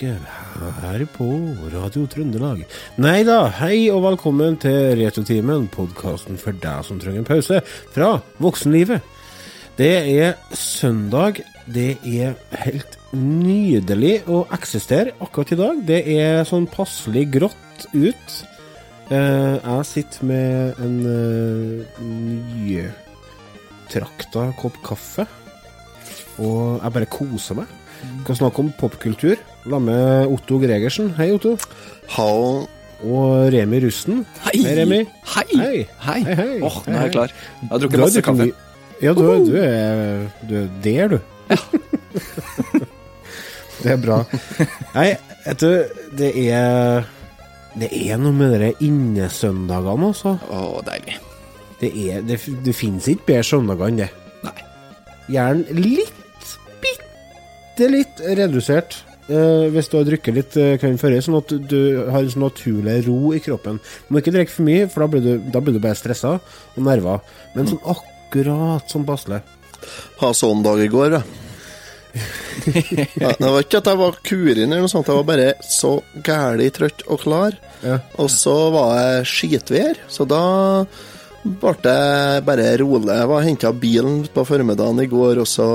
nattønske her på Radio Trøndelag. Nei da, hei og velkommen til Retrotimen, podkasten for deg som trenger en pause fra voksenlivet. Det er søndag. Det er helt nydelig å eksistere akkurat i dag. Det er sånn passelig grått ut. Eh, jeg sitter med en uh, nytrakta kopp kaffe, og jeg bare koser meg. Vi kan snakke om popkultur. La med Otto Gregersen. Hei, Otto. Hallo. Og Remi Rusten. Hei! Hei, Remi. Hei! Hei. Hei! Hei, hei. Oh, nå er jeg klar. Jeg har drukket masse kaffe. Ja, du, du, er, du er der, du. det er bra. Nei, vet du, det er Det er noe med de innesøndagene, altså. Å, deilig. Det, er, det, det finnes ikke bedre søndager enn det. Nei. Gjerne litt, bitte litt redusert. Eh, hvis du har drukket litt uh, kvelden før, sånn at du, har en sånn naturlig ro i kroppen. Du må ikke drikke for mye, for da blir du, da blir du bare stressa og nerver. Men sånn akkurat som passelig. Ha sånn dag i går, ja. ja. Det var ikke at jeg var kurin eller noe sånt, jeg var bare så gæli trøtt og klar. Ja. Og så var jeg skitvær, så da ble det bare rolig. Jeg var henta bilen på formiddagen i går, og så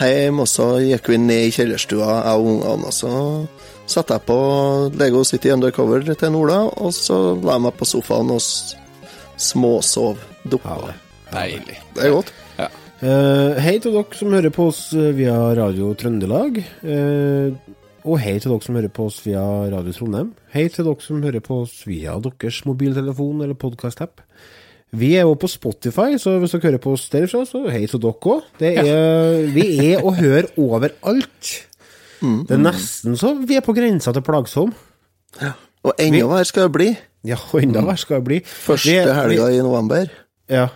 hjem, og så gikk vi ned i kjellerstua, jeg og ungene, og så satte jeg på Lego City Undercover til Ola, og så la jeg meg på sofaen og småsov. Duppa. Deilig. Det er godt. Eh, hei til dere som hører på oss via Radio Trøndelag. Uh, og hei til dere som hører på oss via Radio Trondheim. Hei til dere som hører på oss via deres mobiltelefon eller podkast-app. Vi er jo på Spotify, så hvis dere hører på oss derfra, så hei til dere òg. Vi er å høre overalt. Det er nesten så vi er på grensa til plagsom. Og enda verre skal det bli. Ja, og enda verre skal det bli. Første Vi helga i november. Ja.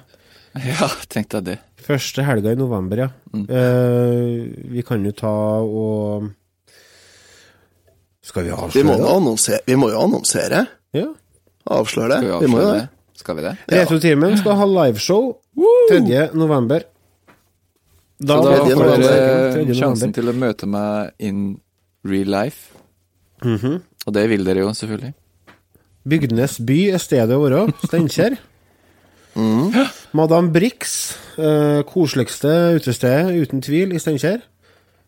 Ja, tenkte jeg det. Første helga i november, ja. Eh, vi kan jo ta og Skal vi Vi må, avsløre? jo annonsere, vi må jo annonsere. Ja. Avsløre Skal vi det. Vi må jo avsløre det. Skal vi det? Retrotimen skal ha liveshow 3. november. Da, Så da får dere sjansen til å møte meg in real life. Mhm. Og det vil dere jo, selvfølgelig. Bygdenes by er stedet å være. Steinkjer. Madame Brix, uh, koseligste utestedet uten tvil i Steinkjer.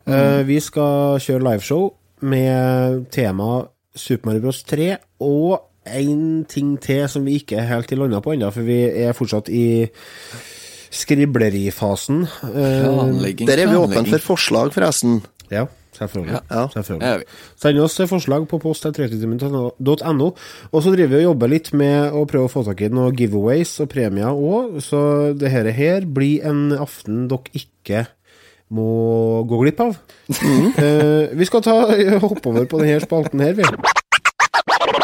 Eh, vi skal kjøre liveshow med tema Super Mario Bros. 3 og én ting til som vi ikke er helt i landa på ennå, for vi er fortsatt i skriblerifasen. Planlegging, Der er vi åpne for forslag, forresten. ja, selvfølgelig. Ja. selvfølgelig. Send oss forslag på post.retrotimen.no. Og så driver vi og jobber litt med å prøve å få tak i noen giveaways og premier òg, så det her, her blir en aften dere ikke må gå glipp av. Eh, vi skal ta hoppe over på denne spalten her, vi.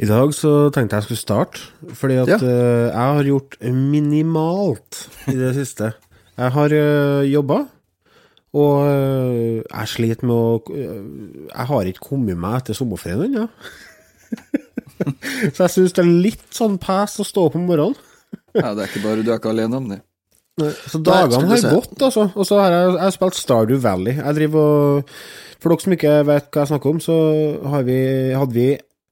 I dag så tenkte jeg jeg skulle starte, fordi at Ja. uh, jeg har gjort minimalt i det siste. Jeg har uh, jobba, og uh, jeg sliter med å uh, Jeg har ikke kommet meg etter sommerferien ennå. så jeg syns det er litt sånn pes å stå opp om morgenen. Ja, det er ikke bare du er ikke alene om det. Så dagene har gått, altså. Og så har jeg, jeg har spilt Stardew Valley. Jeg driver og For dere som ikke vet hva jeg snakker om, så har vi, hadde vi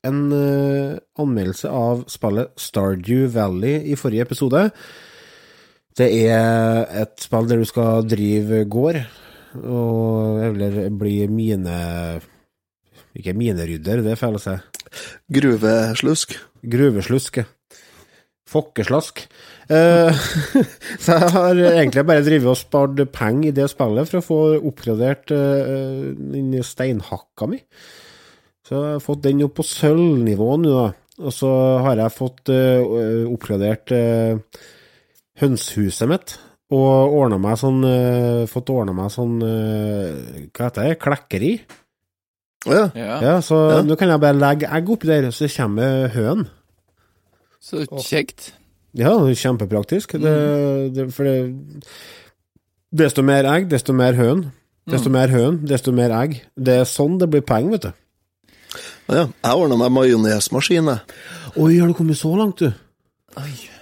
en eh, anmeldelse av spillet Stardew Valley i forrige episode. Det er et spill der du skal drive gård, og eller bli mine... Ikke minerydder, det er feil å si. Gruveslusk. Gruveslusk. ja. Fokkeslask. Eh, så jeg har egentlig bare drevet og spart penger i det spillet for å få oppgradert eh, den steinhakka mi. Så jeg har fått den opp på sølvnivå nå, da. Og så har jeg fått uh, oppgradert uh, hønsehuset mitt. Og ordna meg sånn uh, Fått ordna meg sånn eh, Hva heter det? Klekkeri. Å ja. Ja, Ja, så Ja. nå kan jeg bare legge egg oppi der, så kommer høn. så kjekt. Ja, kjempepraktisk. Mm. kjempepraktisk. Det, det, for det Desto mer egg, desto mer høn. Desto mer høn, desto mer egg. Det er sånn det blir penger, vet du. Ja. Jeg ordna meg majonesmaskin, jeg. Oi, har du kommet så langt, du?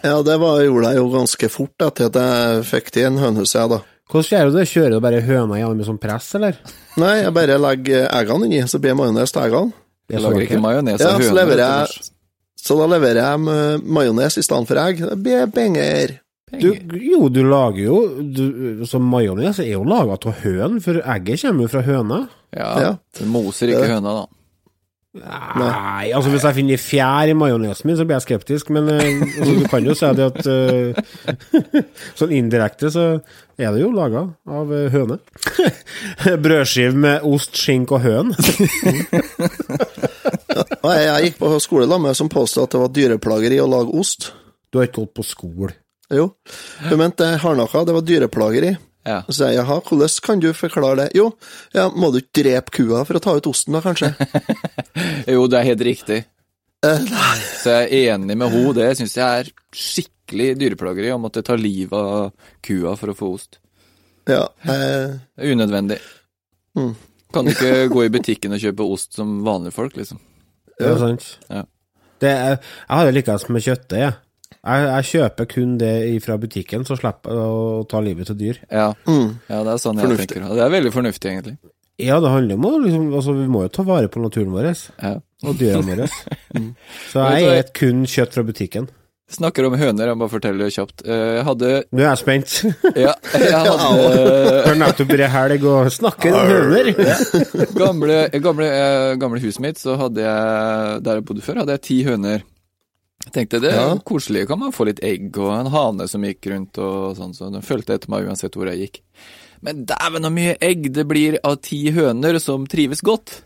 Ja, det var, gjorde jeg jo ganske fort etter at jeg fikk til en hønhus, jeg, da. Hvordan gjør du det? Kjører du bare høna gjennom med sånn press, eller? Nei, jeg bare legger eggene inni, så blir majones til eggene. Jeg lager ikke. majones Ja, av så høner. jeg. Så da leverer jeg majones i stedet for egg. Det blir penger. Du, jo, du lager jo du, Så majones er jo laga av høn, for egget kommer jo fra høna. Ja, Ja. du moser ikke høna, da. Nei, altså hvis jeg finner fjær i majonesen min, så blir jeg skeptisk, men eh, altså, du kan jo si det at uh, Sånn indirekte så er det jo laga av eh, høne. Brødskive med ost, skink og høn. Jeg, gikk på skole med som påstod at det var dyreplageri å lage ost. Du har ikke gått på skole. Jo. Hun mente hardnakka, det var dyreplageri. Ja. Så sier jeg jaha, hvordan kan du forklare det? Jo, ja, må du ikke drepe kua for å ta ut osten da, kanskje? Jo, det er helt riktig. Eh, nei. Så jeg er enig med henne. Det syns jeg er skikkelig dyreplageri å måtte ta livet av kua for å få ost. Ja, eh, Det er unødvendig. Mm. Kan du ikke gå i butikken og kjøpe ost som vanlige folk, liksom? Er sant. Ja. Det er, jeg har jo likens med kjøttet, jeg. Jeg. Jeg kjøper kun det fra butikken, så slipper jeg å ta livet til dyr. Ja, mm. ja det er sånn jeg Fornuftig. tenker. Det er veldig fornuftig, egentlig. Ja, det handler om å liksom, altså, Vi må jo ta vare på naturen vår Ja. og dyrene våre. Så jeg spiser kun kjøtt fra butikken. Snakker om høner, jeg må fortelle det kjapt. Eh, Jeg hadde Nå er jeg spent. Ja, jeg hadde nettopp vært helg og snakker om høner. gamle, gamle, eh, gamle huset mitt, så hadde jeg, der jeg bodde før, hadde jeg ti høner. Jeg tenkte det Ja. koselig, kan man få litt egg og en hane som gikk rundt og sånn, så de fulgte etter meg uansett hvor jeg gikk. Men dæven så mye egg det blir av ti høner som trives godt.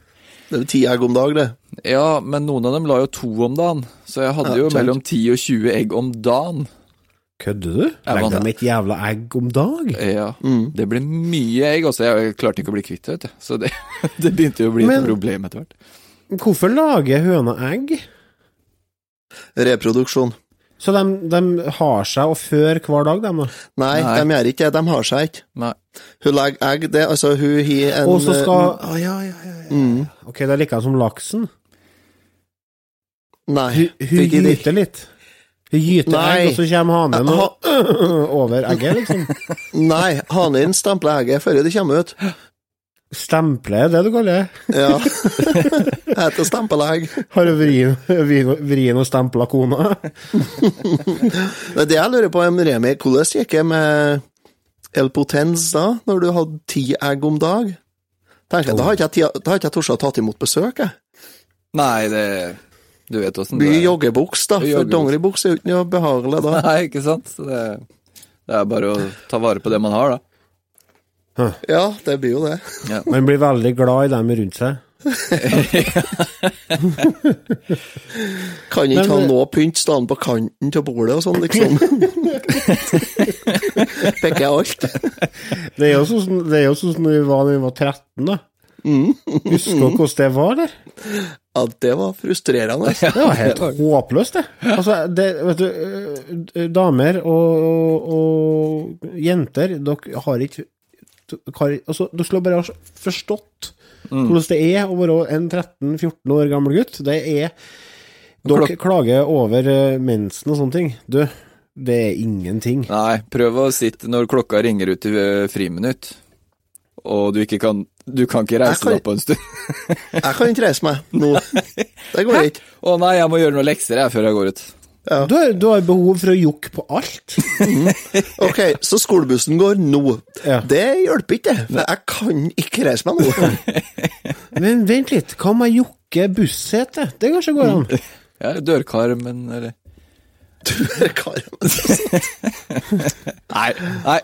Det er jo ti egg om dag, det. Ja, men noen av dem la jo to om dagen, så jeg hadde Ja, jo mellom 10 og 20 egg om dagen. Kødder du? Hva dem et jævla egg om dag? Ja, Mm. det ble mye egg også, jeg klarte ikke å bli kvitt det, vet du. Så det, det begynte jo å bli Men- et problem etter hvert. Hvorfor lager høna egg? Reproduksjon. Så de, de har seg å føre hver dag, de? Nei, Nei. de gjør ikke det. De har seg ikke. Nei. Hun legger egg, det, altså hun har en Og så skal eh, ja, ja, ja, ja. mm, Ok, det er like som laksen. Nei. Hun, hun gyter litt. Hun gyter Nei. egg, og så kommer hanen Ha- over egget, liksom. Nei, hanen stempler egget før det kommer ut. Stemple er det du kaller det. Ja. Heter stempelegg. Har du vrien, vrien, og stempla kona? Det er det jeg lurer på, Remi, hvordan gikk det med El Potens da, når du hadde ti egg om dag? Tenker Da har ikke jeg, tid- da har ikke jeg tort å tatt imot besøk, jeg. Nei, det Du vet åssen Blir joggebuks, da, for dongeribuks er jo ikke noe behagelig da. Nei, ikke sant? Så det, det er bare å ta vare på det man har, da. Ja, det blir jo det. Man blir veldig glad i dem rundt seg. Kan ikke Men- ha noe pynt stående på kanten til bordet og sånn, liksom. Peker jeg alt. Det er jo sånn det som når vi var da vi var 13, da. Husker du hvordan det var der? Ja, det var frustrerende. Det var helt håpløst, det. Altså, det, vet du, øh, damer og, og, og jenter, dere har ikke dere altså, du skulle bare ha forstått hvordan det er å være en 13-14 år gammel gutt. Det er Dere Klok- klager over øh, mensen og sånne ting. Du, det er ingenting. Nei, prøv å sitte når klokka ringer ut i eh, friminutt, og du ikke kan Du kan ikke reise kan- deg opp en stund. Jeg kan ikke reise meg nå. Det går ikke. Å nei, jeg må gjøre noen lekser jeg før jeg går ut. Ja. Du har, du har behov for å jokke på alt. Ok, så skolebussen går nå. Ja. Det hjelper ikke, for jeg kan ikke reise meg nå. Men vent litt, hva om jeg jokker bussetet? Det kanskje går an? Ja, dørkarmen, eller Dørkarmen kar. Nei. Nei.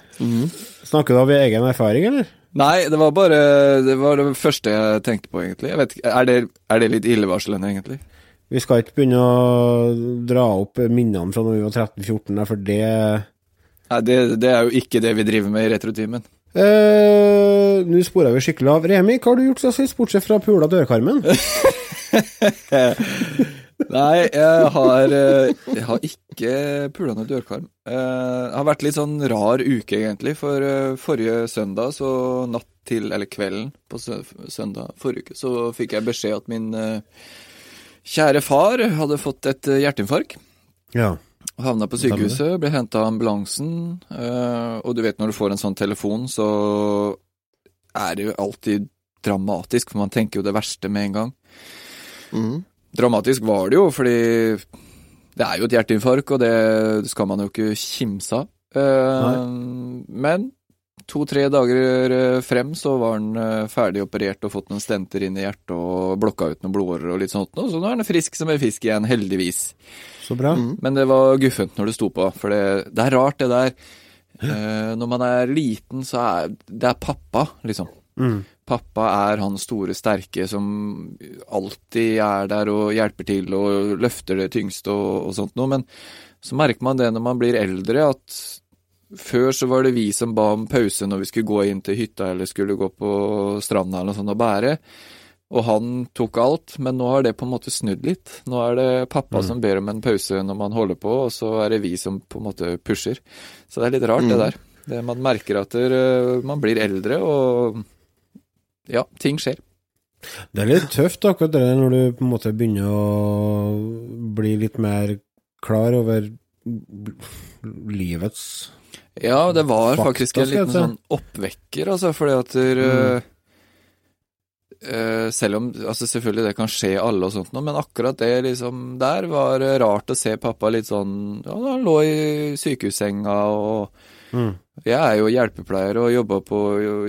Snakker du av egen erfaring, eller? Nei, det var bare Det var det første jeg tenkte på, egentlig. Jeg vet Er det, er det litt illevarslende, egentlig? Vi skal ikke begynne å dra opp minnene fra når vi var 13-14, for det Nei, det, det er jo ikke det vi driver med i Retrotimen. Eh, Nå spora vi skikkelig av. Remi, hva har du gjort siden sist, bortsett fra pula dørkarmen? Nei, jeg har, eh, jeg har ikke pula noen dørkarm. Eh, Det har vært litt sånn rar uke, egentlig. For eh, forrige søndag, så natt til, eller kvelden på søndag forrige uke, så fikk jeg beskjed at min kjære far hadde fått et eh, hjerteinfarkt. Ja. Havna på sykehuset, ble henta av ambulansen. eh, og du vet når du får en sånn telefon, så er det jo alltid dramatisk, for man tenker jo det verste med en gang. Mm. Dramatisk var det jo, fordi det er jo et hjerteinfarkt, og det skal man jo ikke kimse av. Eh, men to-tre dager eh, frem så var han eh, ferdig operert og fått noen stenter inn i hjertet og blokka ut noen blodårer og litt sånt noe, så nå er han frisk som en fisk igjen, heldigvis. Så bra. Men det var guffent når det sto på, for det, det er rart det der. Eh, når man er liten, så er det er pappa, liksom. Mm. Pappa er han store, sterke som alltid er der og hjelper til og løfter det tyngste og, og sånt noe, men så merker man det når man blir eldre, at før så var det vi som ba om pause når vi skulle gå inn til hytta eller skulle gå på stranda eller noe sånt og bære, og han tok alt, men nå har det på en måte snudd litt. Nå er det pappa som ber om en pause når man holder på, og så er det vi som på en måte pusher. Så det er litt rart, det der. Det, man merker at der, man blir eldre, og ja, ting skjer. Det er litt tøft akkurat det når du på en måte begynner å bli litt mer klar over livets Ja, det var faktisk en liten sånn oppvekker, altså, fordi at der, Mm. Uh, Selv om altså selvfølgelig det kan skje alle og sånt noe, men akkurat det liksom der var det rart å se pappa litt sånn Ja, han lå i sykehussenga og mm. Jeg er jo hjelpepleier og jobba på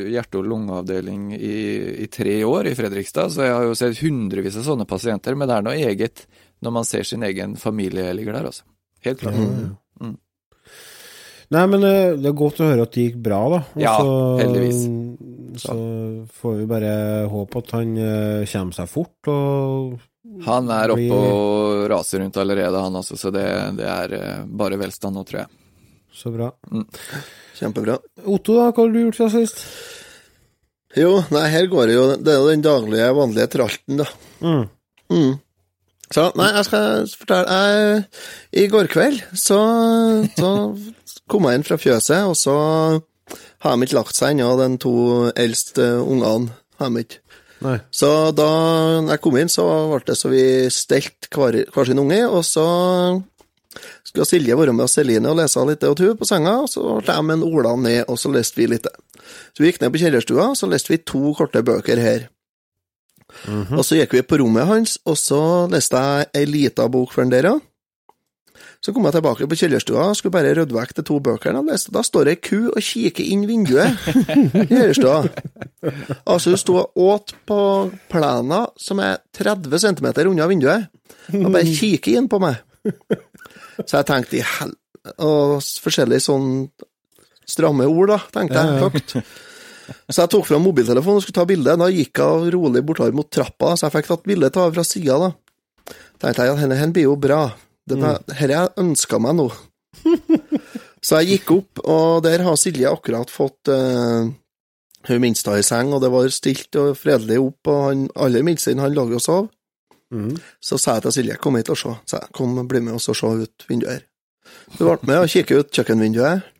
hjerte- og lungeavdeling i, i tre år i Fredrikstad, så jeg har jo sett hundrevis av sånne pasienter, men det er noe eget når man ser sin egen familie ligger der, altså. Helt klart. Mm. Nei, men eh, det er godt å høre at det gikk bra, da. Og Ja, så- heldigvis. Så får vi bare håpe at han eh, kommer seg fort, og Han er oppe blir- og raser rundt allerede, han også, så det, det er eh, bare velstand nå, tror jeg. Så bra. Kjempebra. Otto, da, hva har du gjort siden sist? Jo, nei, her går det jo Det er jo den daglige, vanlige tralten, da. Mm. Mm. Så, nei, jeg skal fortelle jeg, I går kveld så, så kom jeg inn fra fjøset, og så har de ikke lagt seg ennå, de to eldste ungene. Har de ikke. Nei. Så da jeg kom inn, så ble det så vi stelte hver, hver sin unge, og så skulle Silje være med Celine og lese litt og hun på senga, og så ble jeg med en Ola ned, og så leste vi litt. Så vi gikk ned på kjellerstua, og så leste vi to korte bøker her. Og så gikk vi på rommet hans, og så leste jeg ei lita bok for den der, ja. Så kom jeg tilbake på kjellerstua og skulle bare rydde vekk de to bøkene. og leste. Da står ei ku og kikker inn vinduet i kjellerstua. Altså, hun sto og åt på plena som er 30 cm unna vinduet, og bare kikker inn på meg. Så jeg tenkte i hel... Og forskjellige sånn stramme ord, da, tenkte jeg høyt. Så jeg tok fram mobiltelefonen og skulle ta bilde. Da gikk jeg rolig bortover mot trappa, så jeg fikk tatt bilde av fra sida, da. Tenkte jeg at denne her blir jo bra. Dette her jeg ønska meg nå. Så jeg gikk opp, og der har Silje akkurat fått uh, hun minste i seng, og det var stilt og fredelig opp, og han aller minste han lå og sov. Mm. Så sa jeg til Silje kom hit og se. sa jeg, kom, bli med oss og se ut vinduet her. Hun ble med og kikket ut kjøkkenvinduet,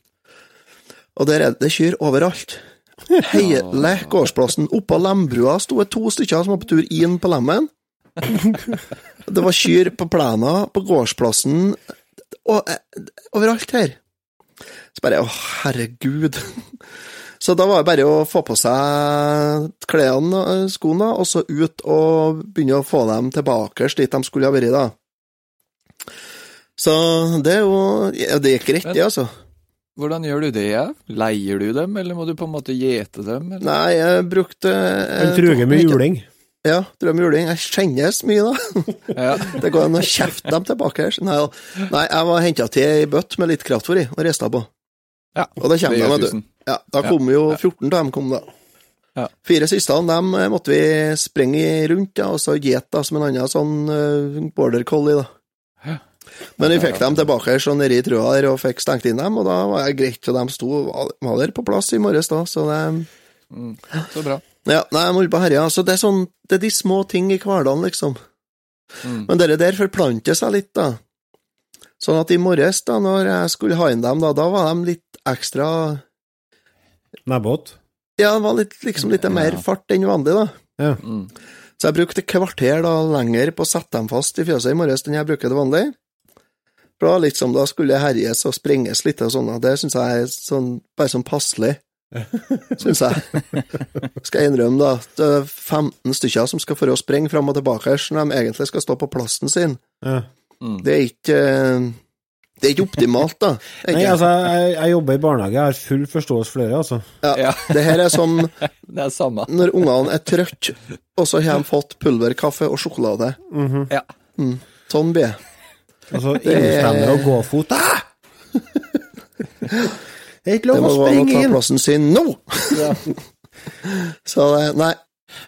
og der er det kyr overalt. Hele gårdsplassen. Oppå lembrua sto det to stykker som var på tur inn på lemmen. Det var kyr på plena, på gårdsplassen, og, eh, overalt her. Så bare Å, herregud. Så da var det bare å få på seg klærne, og skoene, og så ut og begynne å få dem tilbake dit de skulle ha vært, da. Så det er jo ja, Det gikk greit, det, altså. Hvordan gjør du det? Ja? Leier du dem, eller må du på en måte gjete dem? Eller? Nei, jeg brukte En truge med juling. Ja, drøm juling. Jeg kjennes mye, da. Ja. Det går an å kjefte dem tilbake. her. Nei, nei jeg var henta til ei bøtte med litt kraftfôr i, og rista på. ja. Og det kommer de, vet du. Ja, da kom jo 14 av dem, kom da. Ja. Fire siste dem eh, måtte vi sprenge rundt, ja, og så gjete som en annen sånn uh, border collie, da. Ja. Men vi fikk dem tilbake så nede i trua der og fikk stengt inn dem, og da var det greit. Og de sto var der på plass i morges da, så det Så bra. Ja, nei, jeg må holde på herja. Altså, det er sånn, det er de små ting i hverdagen, liksom. Mm. Men det der forplanter seg litt, da. Sånn at i morges, da når jeg skulle ha inn dem, da, da var de litt ekstra Nebbåt. Ja, det var litt, liksom litt mer Ja. fart enn vanlig, da. Ja. Mm. Så jeg brukte et kvarter da lenger på å sette dem fast i fjøset i morges enn jeg bruker det vanlig. For da, var litt som da skulle det herjes og springes litt og sånn, og det syns jeg er sånn, bare sånn passelig. Syns jeg. Skal jeg innrømme, da, at det er 15 stykker som skal for å springe fram og tilbake her, når de egentlig skal stå på plassen sin. Ja. Mm. Det er ikke eh, Det er ikke optimalt, da. Er Nei, altså, jeg, jeg jobber i barnehage, jeg har full forståelse for det, altså. ja, Ja. det her er som Det er samme. når ungene er trøtte, og så har de fått pulverkaffe og sjokolade. Ja. Sånn blir det. Altså, Innestender og gåfot ah! Det er ikke Det må å an å ta plassen sin nå! Så eh, nei.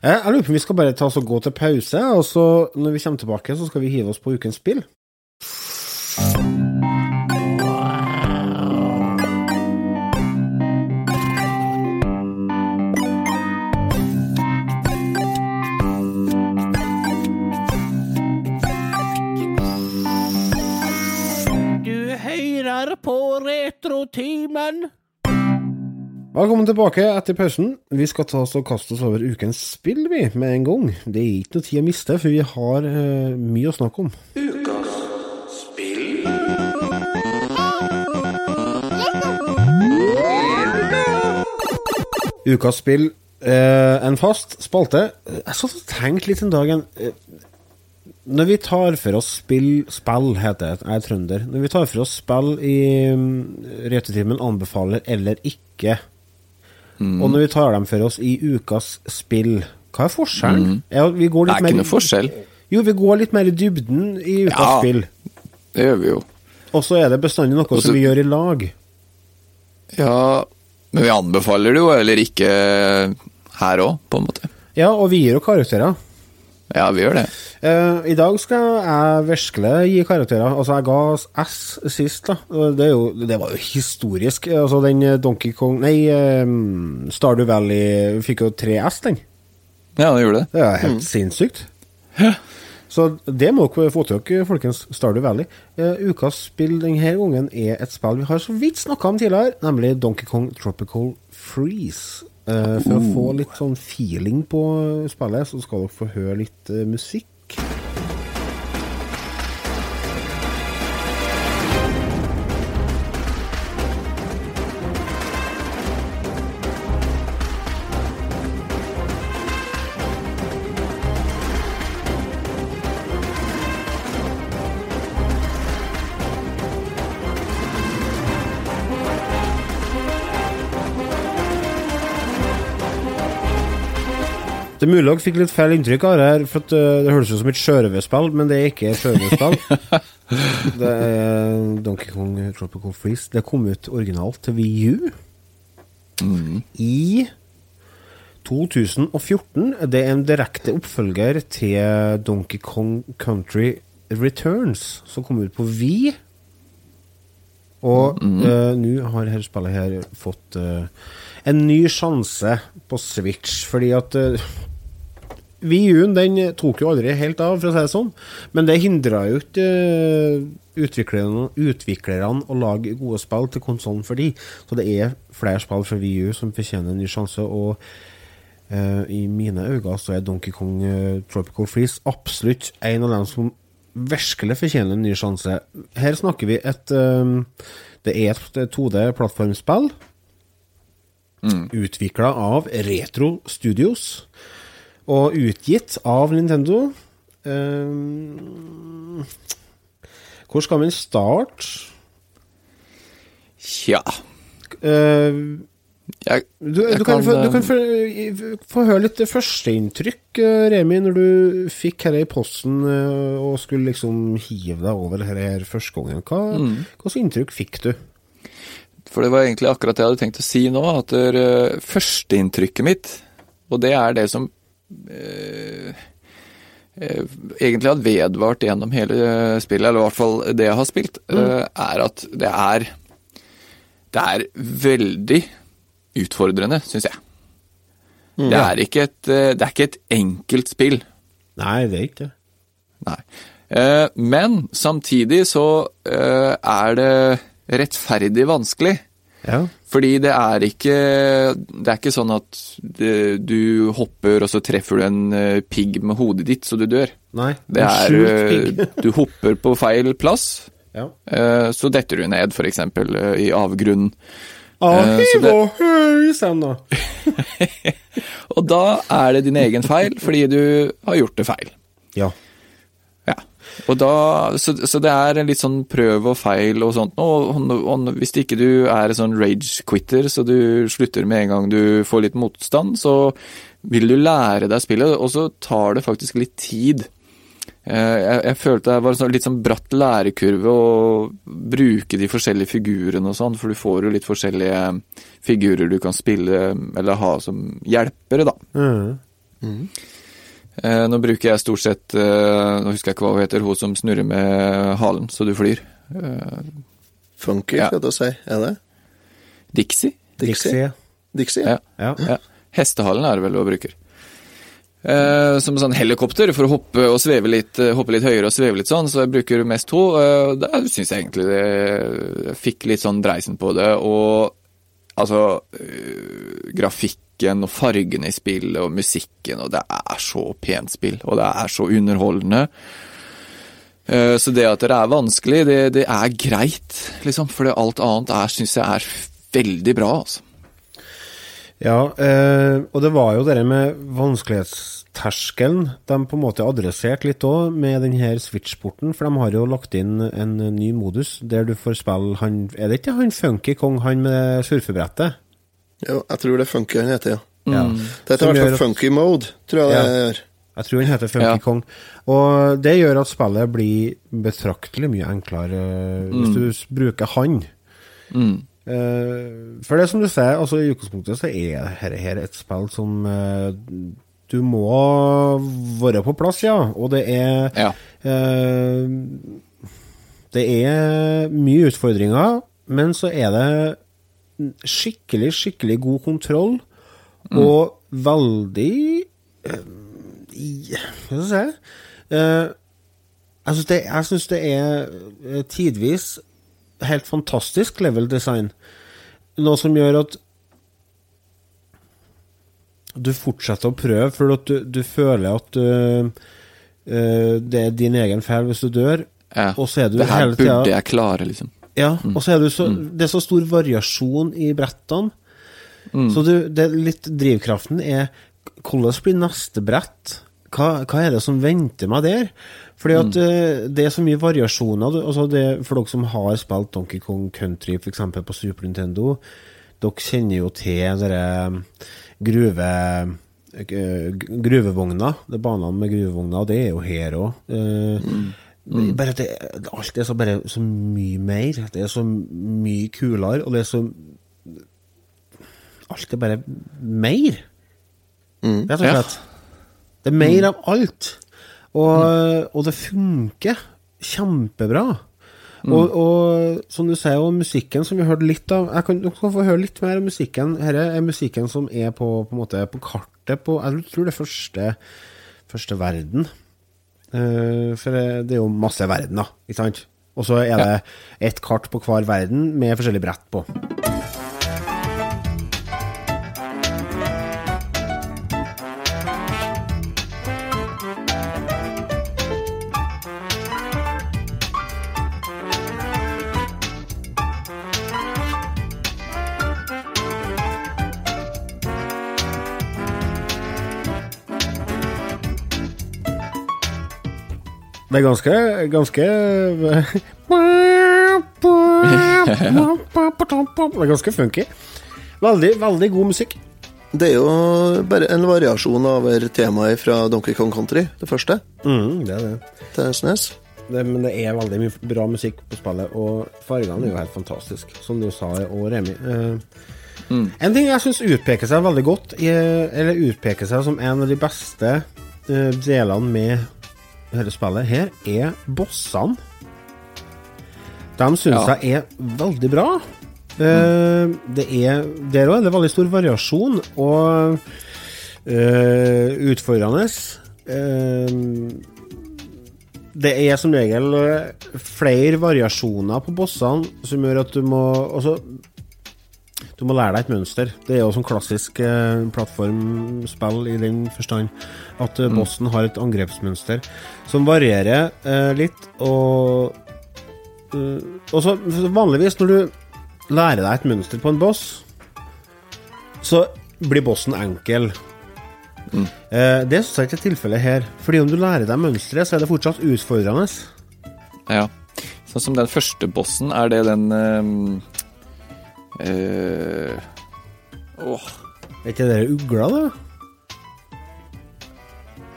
Jeg, jeg lurer på om vi skal bare ta oss og gå til pause, og så når vi kommer tilbake, så skal vi hive oss på ukens spill. Retrotimen. Velkommen tilbake etter pausen. Vi skal ta oss og kaste oss over ukens spill, vi, med en gang. Det er ikke noe tid å miste, for vi har eh, mye å snakke om. Ukas spill, eh, en fast spalte. Jeg satt og tenkte litt en dag en, eh, Når vi tar for oss spill Spill heter det, jeg er trønder. Når vi tar for oss spill i um, Retetimen anbefaler eller ikke, Mm. og når vi tar dem for oss i ukas spill, hva er forskjellen? Ja, vi går Det er ikke noe forskjell. Jo, vi går litt mer i dybden i ukas Ja. spill. Det gjør vi jo. Og så er det bestandig noe Også, som vi gjør i lag. Ja, men vi anbefaler det jo, eller ikke her òg, på en måte. Ja, og vi gir jo karakterer. Ja, vi gjør det. Uh, I dag skal jeg virkelig gi karakterer. Altså, jeg ga S sist, da. Det, jo, det var jo historisk. Altså, den eh, Donkey Kong Nei, um, Stardew Valley fikk jo tre S, den. Ja, det gjorde det. Det er helt sinnssykt. Så det må dere få til dere, folkens. Stardew Valley. Uh, ukas spill denne gangen er et spill vi har så vidt snakka om tidligere, nemlig Donkey Kong Tropical Freeze. Eh, for å få litt sånn feeling på spillet, så skal dere få høre litt eh, musikk. Det er mulig dere fikk litt feil inntrykk av det her, for at, eh, det høres ut som et sjørøverspill, men det er ikke et sjørøverspill. det er Donkey Kong Tropical Freeze. Det kom ut originalt til VU i 2014. Det er en direkte oppfølger til Donkey Kong Country Returns, som kom ut på Vi. Og eh, nå har dette spillet her fått uh, en ny sjanse på Switch, fordi at uh, VU-en den tok jo aldri helt av, for å si det sånn. Men det hindra jo ikke eh, utviklerne, utviklerne å lage gode spill til konsollen for de. Så det er flere spill fra VU som fortjener en ny sjanse. Og uh, i mine øyne så er Donkey Kong eh, Tropical Freeze absolutt en av dem som virkelig fortjener en ny sjanse. Her snakker vi et eh, Det er et 2D-plattformspill. Utvikla av Retro Studios. Og utgitt av Nintendo. Um, hvor skal vi starte? Tja. Eh, Jeg, du, du, kan, kan, få, du eh, kan få, få høre litt førsteinntrykk, eh, Remi, når du fikk dette i posten eh, og skulle liksom hive deg over dette her første gangen. Hva Mm. slags inntrykk fikk du? For det var egentlig akkurat det jeg hadde tenkt å si nå, at førsteinntrykket mitt, og det er det som eh, eh, egentlig har vedvart gjennom hele spillet, eller i hvert fall det jeg har spilt, mm. er at det er Det er veldig utfordrende, syns jeg. Det er, ikke et, eh, det er ikke et enkelt spill. Nei, det er ikke det. Nei. Eh, Men samtidig så eh, er det rettferdig vanskelig. Ja. Fordi det er ikke Det er ikke sånn at du hopper, og så treffer du en eh, pigg med hodet ditt, så du dør. Nei. Det er eh. Du hopper på feil plass, Ja. eh, så detter du ned, f.eks. i avgrunnen. Ah, det- hiv og høy, stem da. Og da er det din egen feil, fordi du har gjort det feil. Ja. Da, så, så det er en litt sånn prøv og feil og sånt. Og, og, og hvis ikke du er en sånn rage-quitter, så du slutter med en gang du får litt motstand, så vil du lære deg spillet, og så tar det faktisk litt tid. Eh, Jeg, jeg følte det var en sånn litt sånn bratt lærekurve å bruke de forskjellige figurene og sånn, for du får jo litt forskjellige figurer du kan spille eller ha som hjelpere, da. Mm. Eh, nå bruker jeg stort sett eh, Nå husker jeg ikke hva hun heter, hun som snurrer med halen så du flyr. Eh, Funky, Ja. skal du si. Er det? Dixie? Dixie. Dixie? Ja. Ja. ja. Hestehalen er det vel hun bruker. Eh, som sånn helikopter for å hoppe og sveve litt, eh, hoppe litt høyere og sveve litt sånn, så jeg bruker mest to. Eh, der syns jeg egentlig det jeg fikk litt sånn dreisen på det. Og altså eh, Grafikken og fargene i spillet og musikken, og det er så pent spill, og det er så underholdende. Eh, Så det at det er vanskelig, det, det er greit, liksom. For alt annet er, syns jeg er veldig bra, altså. Ja, eh, og det var jo det med vanskelighetsterskelen de på en måte adresserte litt òg, med den her Switch-porten. For de har jo lagt inn en ny modus der du får spille han Er det ikke han Funky Kong, han med surfebrettet? Jo, jeg tror det er Funky han heter, ja. Ja. Det heter i hvert fall Funky Mode, tror jeg det gjør. Jeg tror han heter Funky Ja. Kong. Og det gjør at spillet blir betraktelig mye enklere eh, hvis du bruker han. Mm. Eh, for det som du sier, altså i utgangspunktet så er dette her et spill som eh, du må være på plass, ja. Og det er Ja. eh, Det er mye utfordringer, men så er det skikkelig, skikkelig god kontroll. Og veldig eh, Hva skal jeg si? Eh, jeg syns det, er eh, tidvis helt fantastisk level design. Noe som gjør at du fortsetter å prøve, for at du, du føler at øh, uh, det er din egen feil hvis du dør. Ja. Og så er du det her hele burde jeg klare, liksom. Ja, og så er du så Det er så stor variasjon i brettene. Så du, det litt drivkraften er Hvordan blir neste brett? Hva, hva er det som venter meg der? Fordi at eh, det er så mye variasjoner. Altså det, for dere som har spilt Donkey Kong Country f.eks. på Super Nintendo, dere kjenner jo til dere gruve... gruvevogna. Det er banene med gruvevogner, det er jo her òg. Bare at det, alt er så, bare så mye mer. Det er så mye kulere, og det er så Alt er bare mer, rett og Ja. slett. Det er mer av alt. Og, og det funker kjempebra. Og, og som du sier, og musikken som vi hørte litt av Jeg kan, kan få høre litt mer om musikken. Dette er musikken som er på, på, en måte, på kartet på Jeg tror det er første, første verden. Eh, for det er jo masse verden, da. Ikke sant? Og så er det ett kart på hver verden med forskjellig brett på. Det er ganske Ganske Det er ganske funky. Veldig, veldig god musikk. Det er jo bare en variasjon over temaet fra Donkey Kong Country, det første, Mm, det er det. til SNES. det. Men det er veldig mye bra musikk på spillet, og fargene er jo helt fantastiske, som du sa, og Remi. Eh, En ting jeg syns utpeker seg veldig godt, eller utpeker seg som en av de beste uh, delene med dette spillet her, er bossene. De syns Ja. jeg er veldig bra. Eh, det er Der òg er det veldig stor variasjon, og uh, utfordrende. Uh, det er som regel flere variasjoner på bossene som gjør at du må Altså, du må lære deg et mønster. Det er jo som klassisk eh, plattformspill i den forstand at eh, bossen har et angrepsmønster som varierer eh, litt, og eh, Og så vanligvis når du lærer deg et mønster på en boss, så blir bossen enkel. Mm. det syns jeg ikke er tilfellet her. Fordi om du lærer deg mønsteret, så er det fortsatt utfordrende. Ja. Sånn som den første bossen, er det den Åh, Er ikke det ugla, da?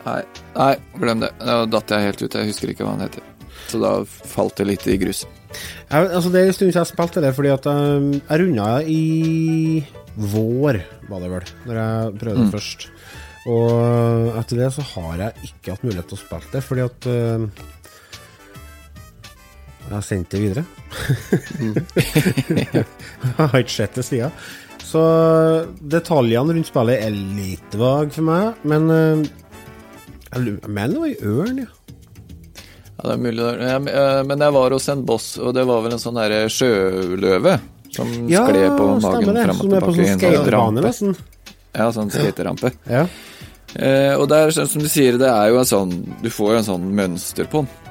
nei, nei, glem det. Da datt jeg helt ut. Jeg husker ikke hva han heter. Så da falt det litt i grus. Jeg, altså Det er en stund siden jeg spilte det, fordi at jeg, jeg runda i vår, var det vel, når jeg prøvde det først. Og etter det så har jeg ikke hatt mulighet til å spille det, fordi at eh, Jeg har sendt det videre. jeg har ikke sett det siden. Så detaljene rundt spillet er litt vage for meg, men eh, jeg mener det var i ørn, ja. Ja, det er mulig. men, eh, jeg var hos en boss, og det var vel en sånn derre sjøløve som Ja, skled på magen fram og Som er på sånn skaterampe. sånn. Ja, sånn skaterampe. Ja. Eh, og det er sånn som du sier, det er jo en sånn Du får jo en sånn mønster på den.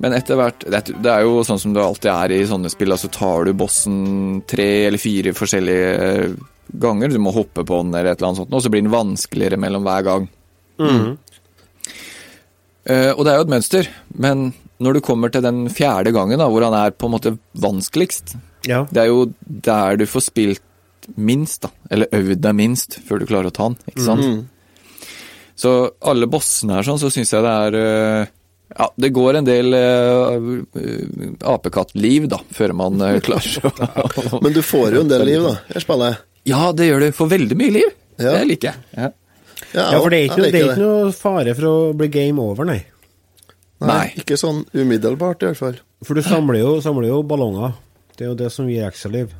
Men etter hvert det, er- jo sånn som det alltid er i sånne spill, altså tar du bossen tre eller fire forskjellige ganger, du må hoppe på den eller et eller annet sånt, og så blir den vanskeligere mellom hver gang. Eh, og det er jo et mønster, men når du kommer til den fjerde gangen, da, hvor han er på en måte vanskeligst, ja. det er jo der du får spilt minst, da. Eller øvd deg minst, før du klarer å ta den, ikke sant? Så alle bossene her sånn, så syns jeg det er eh, Ja, det går en del uh, apekattliv, da, før man uh, klarer å Men du får jo en del liv, da, Jeg spiller. Ja, det gjør du. Får veldig mye liv. Ja. Det liker jeg. Ja. Ja, for det er ikke, jeg noe- det er ikke noe fare for å bli game over, nei. Nei, Nei. ikke sånn umiddelbart, i hvert fall. For du samler jo, samler jo ballonger. Det er jo det som gir ekstra liv.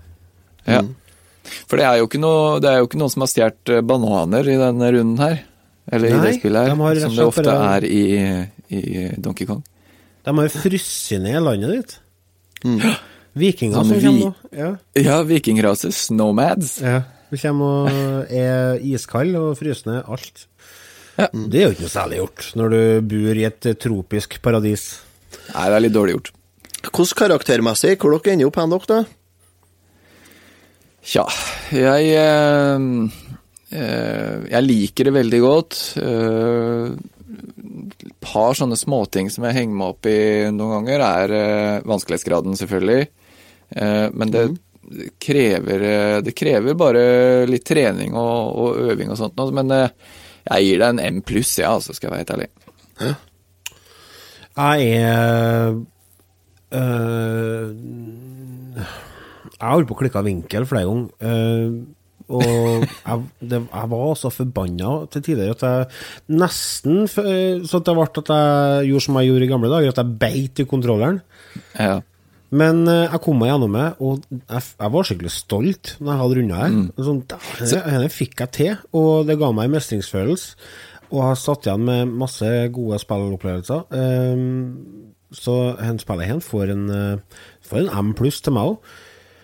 Ja. For det er jo ikke noe, det er jo ikke noen som har stjålet bananer i denne runden her. Eller i det spillet her, de som det ofte bare- er i, i Donkey Kong. De har frosset ned landet ditt. Vikinger Sånn som vi- kommer nå. Ja. Ja, vikingraset. Snowmads. ja. Vi kommer og er iskalde og fryser ned alt. Ja. Det er jo ikke noe særlig gjort når du bor i et eh, tropisk paradis. Nei, det er litt dårlig gjort. Hvordan karaktermessig, hvor dere ender opp hen, dere? Tja, jeg eh, eh, Jeg liker det veldig godt. Eh, par sånne småting som jeg henger meg opp i noen ganger, er eh, vanskelighetsgraden, selvfølgelig. Eh, men det krever eh, Det krever bare litt trening og, og øving og sånt. noe, Men eh, jeg gir deg en M pluss, ja, altså, skal jeg være helt ærlig. Jeg er øh, Jeg har holdt på å klikke vinkel flere ganger. øh, og jeg, det, jeg var så forbanna til tider at jeg nesten Sånn Så at det ble at jeg gjorde som jeg gjorde i gamle dager, at jeg beit i kontrolleren. Ja. Men øh, jeg kom meg gjennom det, og jeg, jeg var skikkelig stolt når jeg hadde runda her. Sånn, «Dæven, Dette fikk jeg til, og det ga meg en mestringsfølelse. Og har satt igjen med masse gode spillopplevelser. Um, så hen spillet hen får en, eh, får en M pluss til meg òg.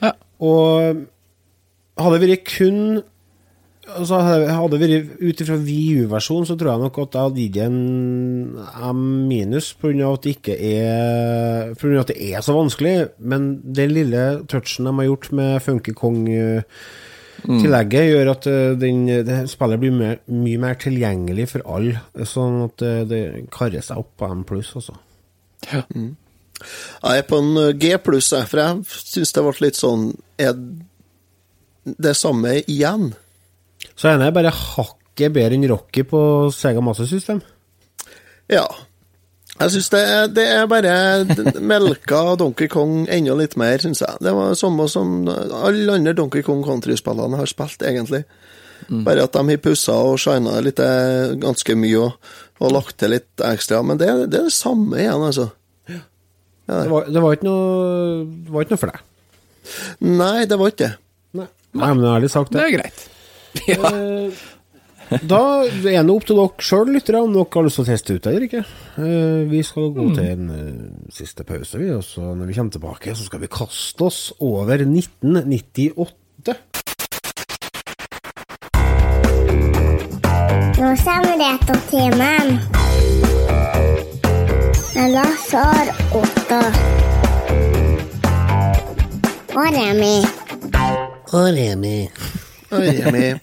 Ja. Og hadde det vært kun Altså hadde det vært ut ifra VU-versjonen, så tror jeg nok at jeg hadde gitt en M minus pga. at det ikke er På grunn av at det er så vanskelig. Men den lille touchen de har gjort med Funky Kong-tillegget, gjør at eh, den, det spillet blir mer, mye mer tilgjengelig for alle. Sånn at eh, det karrer seg opp på M pluss, altså. Jeg er på en G pluss, for jeg syns det ble litt sånn det samme igjen? Så ene er bare hakket bedre enn Rocky på Sega Master System. Ja. Jeg syns det, det er bare melka Donkey Kong enda litt mer, syns jeg. Det var samme som alle andre Donkey Kong Country-spillene har spilt, egentlig. Bare at de har pussa og shina litt eh, ganske mye. Og Og lagt til litt ekstra. Men det, det er det samme igjen, altså. Det var, det var ikke noe Det var ikke noe for deg. Nei, det var ikke det. Nei, men ærlig sagt, Det det. er greit. Ja. Da er det opp til dere sjøl, lyttere, om dere har lyst til å teste ut det eller ikke. Eh, Vi skal gå til en eh, siste pause, vi, og så når vi kommer tilbake, så skal vi kaste oss over 1998. Nå kommer Retrotimen. Med Lasse Otto. Og Remi. Og Remi. Og Remi.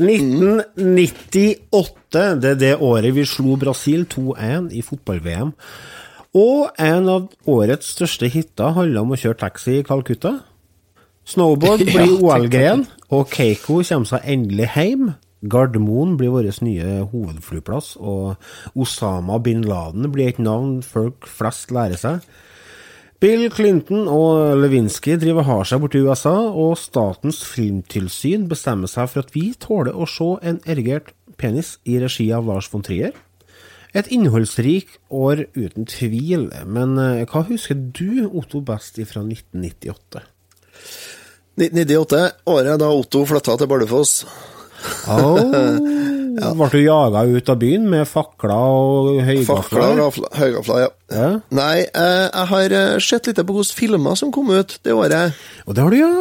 1998, det er det året vi slo Brasil 2-1 i fotball-VM. Og en av årets største hiter handler om å kjøre taxi i Calcutta. Snowboard blir OL-gren, og Keiko kommer seg endelig hjem. Gardermoen blir vår nye hovedflyplass, og Osama bin Laden blir et navn folk flest lærer seg. Bill Clinton og Lewinsky driver har seg borti USA, og Statens filmtilsyn bestemmer seg for at vi tåler å se en erigert penis i regi av Lars von Trier. Et innholdsrik år uten tvil, men eh, hva husker du, Otto, best fra 1998? 1998, året da Otto flytta til Bardufoss. Oh, Ble du jaga ut av byen med fakler og Fakler høygafler? og rafla- høygafler, ja. Ja. Nei, eh, jeg har eh, sett litt på hvilke filmer som kom ut det året. Og det har du, ja!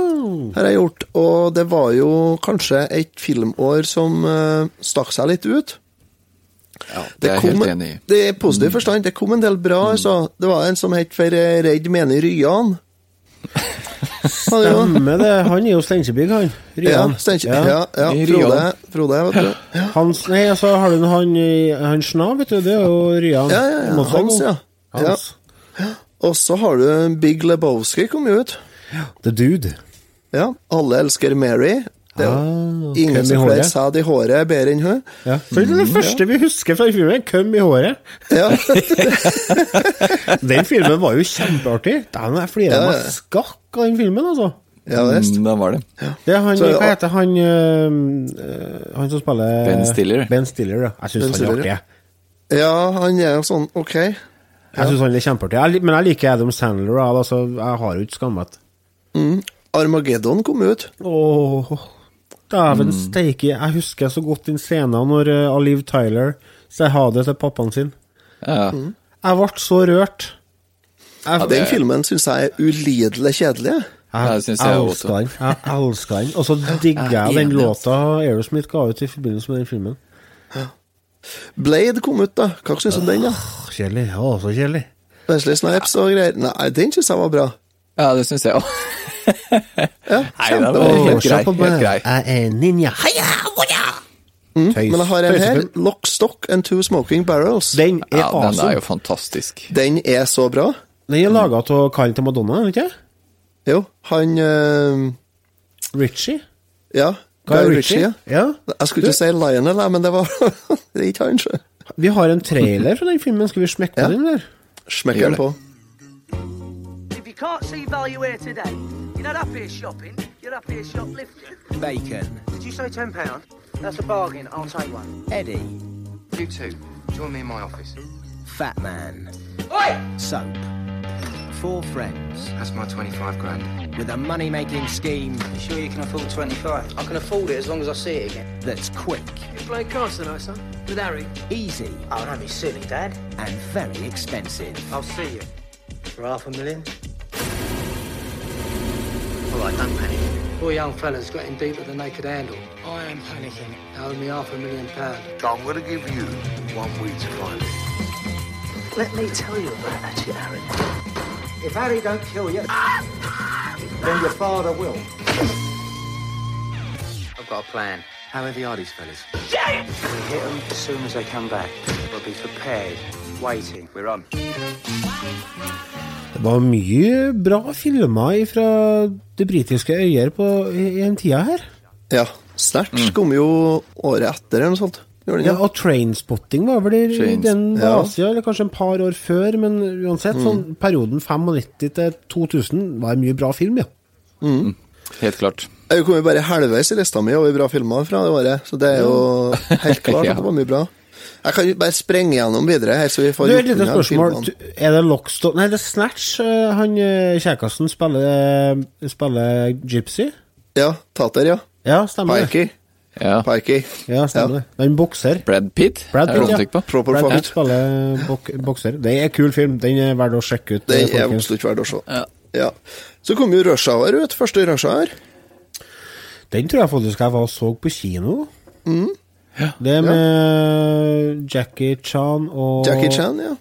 har jeg gjort, og det var jo kanskje et filmår som eh, stakk seg litt ut. Ja, det er jeg kom, helt enig i. Det er positiv forstand. Det kom en del bra, altså. Det var en som het for Redd mener Ryan. Han. Stemmer det. Han er jo Steinkjerbygg, han. Ja, ja, Ja, ja, Frode, Frode, vet du. Ja, Hans, nei, altså har du han, han Sna, vet du. Det er jo Rian. ja, ja. ja. Hans, ja. Hans. Og så har du Big Lebowski kom jo ut. The Dude. Ja, Alle elsker Mary. Det er jo Ah, ingen som flere sa sæd i håret bedre enn hun. Ja. For det er det første vi husker fra filmen. Køm i håret. Ja, Den filmen var jo kjempeartig. Den er flere Ja, meg skakk av den filmen, altså. ja visst. Mm, var det. Det er han, Så, hva heter han øh, Han som spiller Ben Stiller. Ben Stiller, ja. Jeg syns han er artig. ja. Han er jo sånn ok. Jeg synes han er kjempeartig. Men jeg liker Adam Sandler. Altså, jeg har jo ikke skammet. Armageddon kom ut. Åh, dæven Mm. steike. Jeg husker så godt den scenen når uh, Aliv Tyler sier ha det til pappaen sin. Ja. Jeg ble så rørt. Jeg, Ja, den filmen syns jeg er ulidelig kjedelig. jeg. Ja, jeg elsker den. Jeg elsker den. Og så digger jeg den låta Aerosmith ga ut i forbindelse med den filmen. Blade kom ut, da. Hva syns du om den, da? Åh, Kjedelig. Ja, så kjedelig. Wesley Snipes og greier. Nei, den syns jeg var bra. Ja, det syns jeg òg. Ja, Nei, det var helt grei. Helt grei. Jeg er ninja. Heia, hoia! Mm, Men jeg har en her. Lock, Stock and Two Smoking Barrels. Den, er Ja, den er jo fantastisk. Den er så bra. Den er laga av karen til Madonna, er den ikke? Jo, han uh... Richie? Ja, Guy Guy? Ritchie. Ja. Ja. Jeg skulle ikke si Lionel, men det var det er ikke han. Vi har en trailer fra den filmen. Skal vi smekke Ja. den, eller? Smekker den på. If you can't see value here today, you're not up here shopping, you're up here shoplifting. Bacon. Did you say £10? That's a bargain, I'll take one. Eddie. You too. join me in my office. Fat Man. Oi! Soap. Four friends That's my 25 grand. with a money making scheme You sure you can afford 25? I can afford it as long as I see it again. that's quick, You play cards tonight, son? With Harry? easy, Oh, don't be silly, Dad. and very expensive. I'll see you. For half a million? All right, don't panic. Four young fellas got in deep at the naked handle. I am panicking. They owe me half a million pounds. I'm going to give you one week to find it. Let me tell you about that shit, Harry. If Harry don't kill you, then your father will. I've got a plan. How heavy are these fellas? We hit them as soon as they come back. We'll be prepared. Waiting. We're on. Det var mye bra filmer fra det britiske øyer på, i, i den tida her. Ja. Snatch kom jo året etter, eller noe sånt. Den Ja, ja. og Trainspotting var vel i, Trains- den ja. Eller kanskje en par år før, men uansett, sånn perioden 95 til 2000 var en mye bra film, ja. Helt klart. Jeg kom jo bare halvveis i lista mi over bra filmer fra det året, så det er jo helt klart at det var mye bra. Jeg kan jo bare sprenge gjennom videre her, så vi får Du, gjort et lite unna spørsmål. Er det Lockstock Nei, det er Snatch. eh, Han eh, kjekkasen spiller, spiller Gypsy. Ja, Tater, ja. Ja, stemmer. Pikey. Ja. Pikey. Ja, stemmer det. Den er bokser. Brad Pitt? Brad Pitt, ja. på? Proper Brad Pitt spiller bok bokser. Det er en kul film. Den er verdt å sjekke ut. Det eh, er absolutt verdt å se. Ja. Ja. Så kom jo Rush Hour ut, første Rush Hour. Den tror jeg faktisk jeg var og så på kino. Mm. Det er med Jackie Chan og Jackie Chan, ja.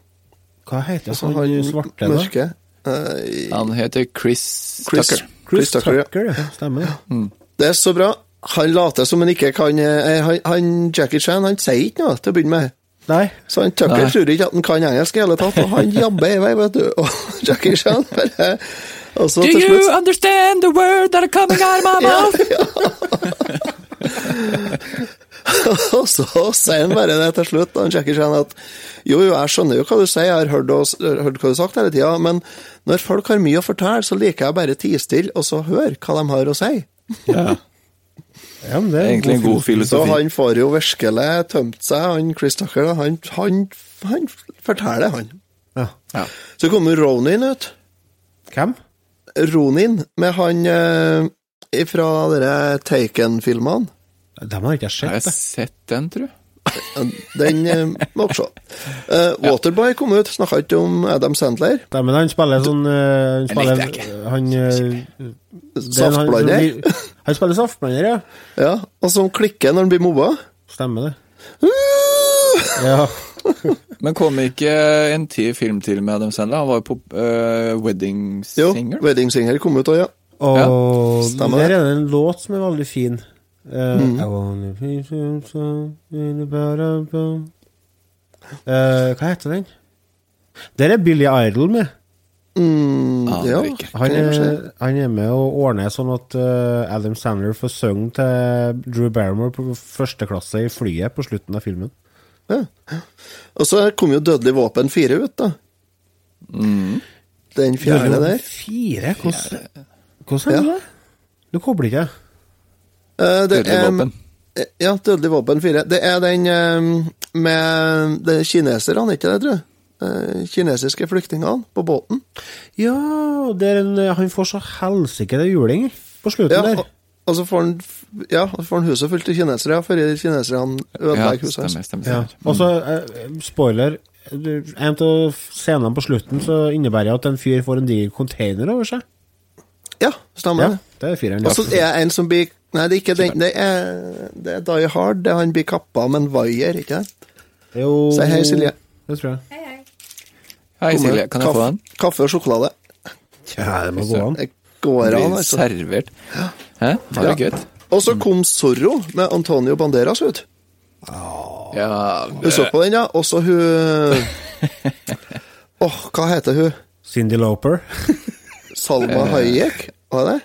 Hva heter han, han, svarte, da? Eh, Han heter Chris, Chris, Tucker. Chris Tucker, ja. Tucker, ja. Stemmer det. Det er så bra. Han later som han ikke kan eh, han, han, Jackie Chan han sier ikke noe til å begynne med. Nei. Så han Tucker Nei. tror ikke at han kan engelsk i hele tatt, og han jabber i vei, vet du. Og Jackie Chan bare Og så Do til you understand the word that are coming out of my mouth? Og så sier han bare det til slutt, han sjekker seg at jo, jo, jeg skjønner jo hva du sier, jeg har hørt, oss, hørt hva du har sagt hele tida, men når folk har mye å fortelle, så liker jeg bare tie stille og så høre hva de har å si. Ja. Ja, men det er Egentlig en god filosofi. Så han får jo virkelig tømt seg, han Chris Tucker. Han, han, han forteller, han. Ja. Ja. Så kommer Ronin ut. Hvem? Ronin, med han eh, fra dere Taken-filmene. Dem har ikke jeg Har jeg sett. sett den, tror jeg? Den eh, må vi se. Eh, Waterboy kom ut, snakka ikke om Adam Sandler. Nei, men han spiller sånn uh, Han spiller Han uh, er Saftblander. Han, han spiller saftblander, ja. Ja, og som klikker når han blir mobba. Stemmer det. Ja. Men kom ikke en ti film til med Adam Sandler? Han var jo på uh, Wedding Jo, Wedding Singer kom ut òg, ja. Og Stemmer der det. er det en låt som er veldig fin. Eh, Mm. I wanna be. Eh, Hva heter den? Der er Billy Idol med. Mm, Aner ja. Han er, han er med og ordner sånn at uh, Adam Sandler får synge til Drew Barrymore på første klasse i flyet på slutten av filmen. Ja. Og så kom jo Dødelig våpen 4 ut, da. Den fjerde der. Fire? Hvordan, hvordan er det? Du kobler ikke? Eh, Dødelig våpen. eh, Ja, Dødelig våpen 4. Det er den eh, med det er kineserne, ikke det, tror jeg? Eh, kinesiske flyktningene på båten. Ja, det er en, han får så helsike det juling på slutten Ja, der. og, og så får han ja, får han huset fullt av kinesere før kineserne Ja, ødelegger huset hans. stemmer. Ja. stemmer. Og så, spoiler En av scenene på slutten så innebærer at en fyr får en diger container over seg. Ja, stemmer Ja, det. det er. Og så er det en som blir Nei, det er ikke den. Det er, det er Die Hard. Det er han blir kappa med en vaier, ikke sant? Jo Si hei, Silje. Det tror jeg. Hei, Silje. Kan jeg få den? Kaffe og sjokolade. Ja, det må gå an. Det går an, Blir altså. servert. Hæ? Var det Ja. gøy? Og så kom Zorro med Antonio Banderas ut. Ja Du så på den, ja? Og så hun Åh, hva heter hun? Cindy Lauper. Salma Hayek? Var det?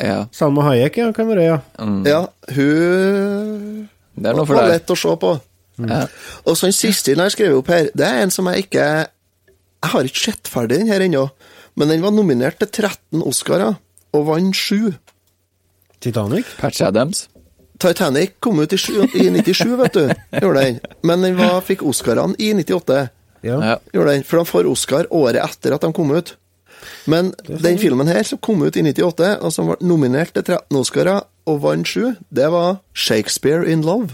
Ja. Salma Hayek, ja, kan være, ja. Ja, hun Det er noe for var deg. lett å se på. Ja. Og så den siste den jeg skrev opp her, det er en som jeg ikke Jeg har ikke sett ferdig den her ennå, men den var nominert til 13 Oscarer, og vant 7. Titanic. Patch Adams. Titanic kom ut i, sju, i 97, vet du. Gjorde den. Men den var, fikk Oscarene i 98. Ja. Ja. Gjorde den, For de får Oscar året etter at de kom ut. Men den filmen her, som kom ut i 98, og som ble nominert til 13 Oscarer og vant 7, det var Shakespeare in Love.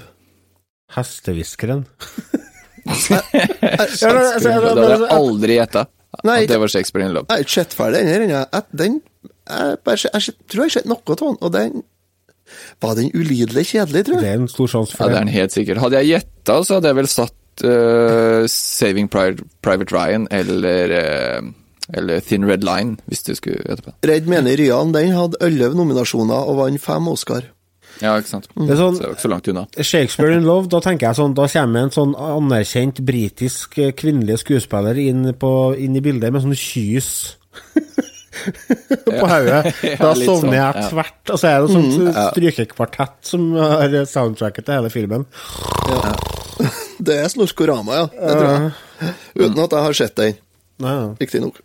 Hestehviskeren. Shakespeare. Det hadde jeg aldri gjetta. Nei, At det var Shakespeare in Love. Jeg har ikke sett ferdig den her ennå. Jeg- bare, jeg, tror jeg har sett noe av den, og den Var den ulidelig kjedelig, tror jeg. Det er en stor sjanse Ja, for det er den helt sikkert. Hadde jeg gjetta, så hadde jeg vel satt uh, Saving Private Ryan eller, eh, eller Thin Red Line, hvis du skulle gjette på det. Redd mener Ryan den hadde elleve nominasjoner og vant fem Oscar. Ja, ikke sant. Det er sånn- Så det var ikke så langt unna. Shakespeare in Love, da tenker jeg sånn Da kommer en sånn anerkjent britisk eh, kvinnelig skuespiller inn, på, inn i bildet med sånn kys på hodet. Da sovner sånn, jeg ja. tvert. Og så er det sånn strykekvartett som har soundtracket til hele filmen. Det er Snorkorama, ja. Det tror jeg. Uten at jeg har sett den, Ja, ja. Riktignok.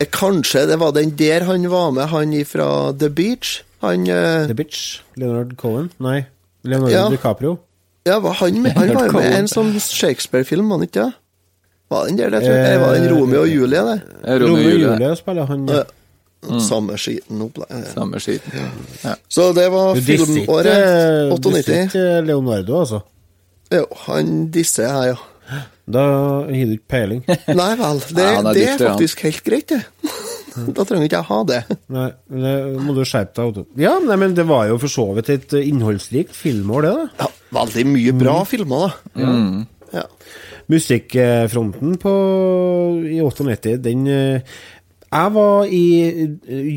Eh, Kanskje det var den der han var med, han fra The Beach? Han uh... The Beach? Leonard Cohen? Nei, Leonardo Ja. DiCaprio. Ja, var han, med, han var med i en sånn Shakespeare-film, var han ikke det? Var den der, det, tror jeg? Eller var den Romeo og Julie, det? Eh, Romeo og Julie. spiller han. Ja. Samme skiten. Samme skiten. Så det var Du disser ikke, filmåret disser 98. ikke Leonardo, altså. Jo, han disser jeg, ja. Da har du ikke peiling. Nei vel, det, Ja, det, er det er faktisk helt greit, det. Da trenger ikke jeg ha det. Nei, det må du skjerpe deg. Otto. Ja, nei, men det var jo for så vidt et innholdsrikt filmår, det. da. Ja, veldig mye bra filmer, da. Ja. Musikkfronten på, i 98, den eh, Jeg var i,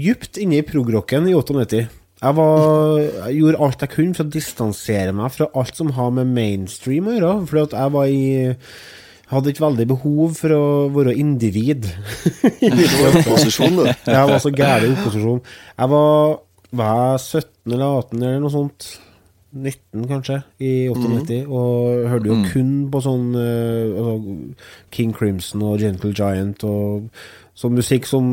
djupt inne i progrocken i 98. Jeg, var, jeg gjorde alt jeg kunne for å distansere meg fra alt som har med mainstream å gjøre. Fordi at jeg var i hadde ikke veldig behov for å være individ. I Posisjon, du. jeg var så gæren i opposisjon. Jeg var, var jeg 17 eller 18 eller noe sånt. 19 kanskje, i 98, og hørte jo kun på sånn uh, altså, King Crimson og Gentle Giant og sånn musikk som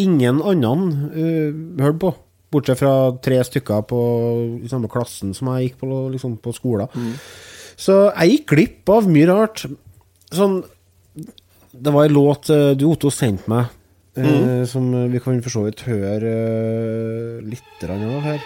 ingen annen uh, hørte på. Bortsett fra tre stykker på, i samme klassen som jeg gikk på, liksom, på skolen. Så jeg gikk glipp av mye rart. Sånn Det var en låt eh, du, Otto, sendte meg, eh, som vi kan for så vidt høre eh, litt av her.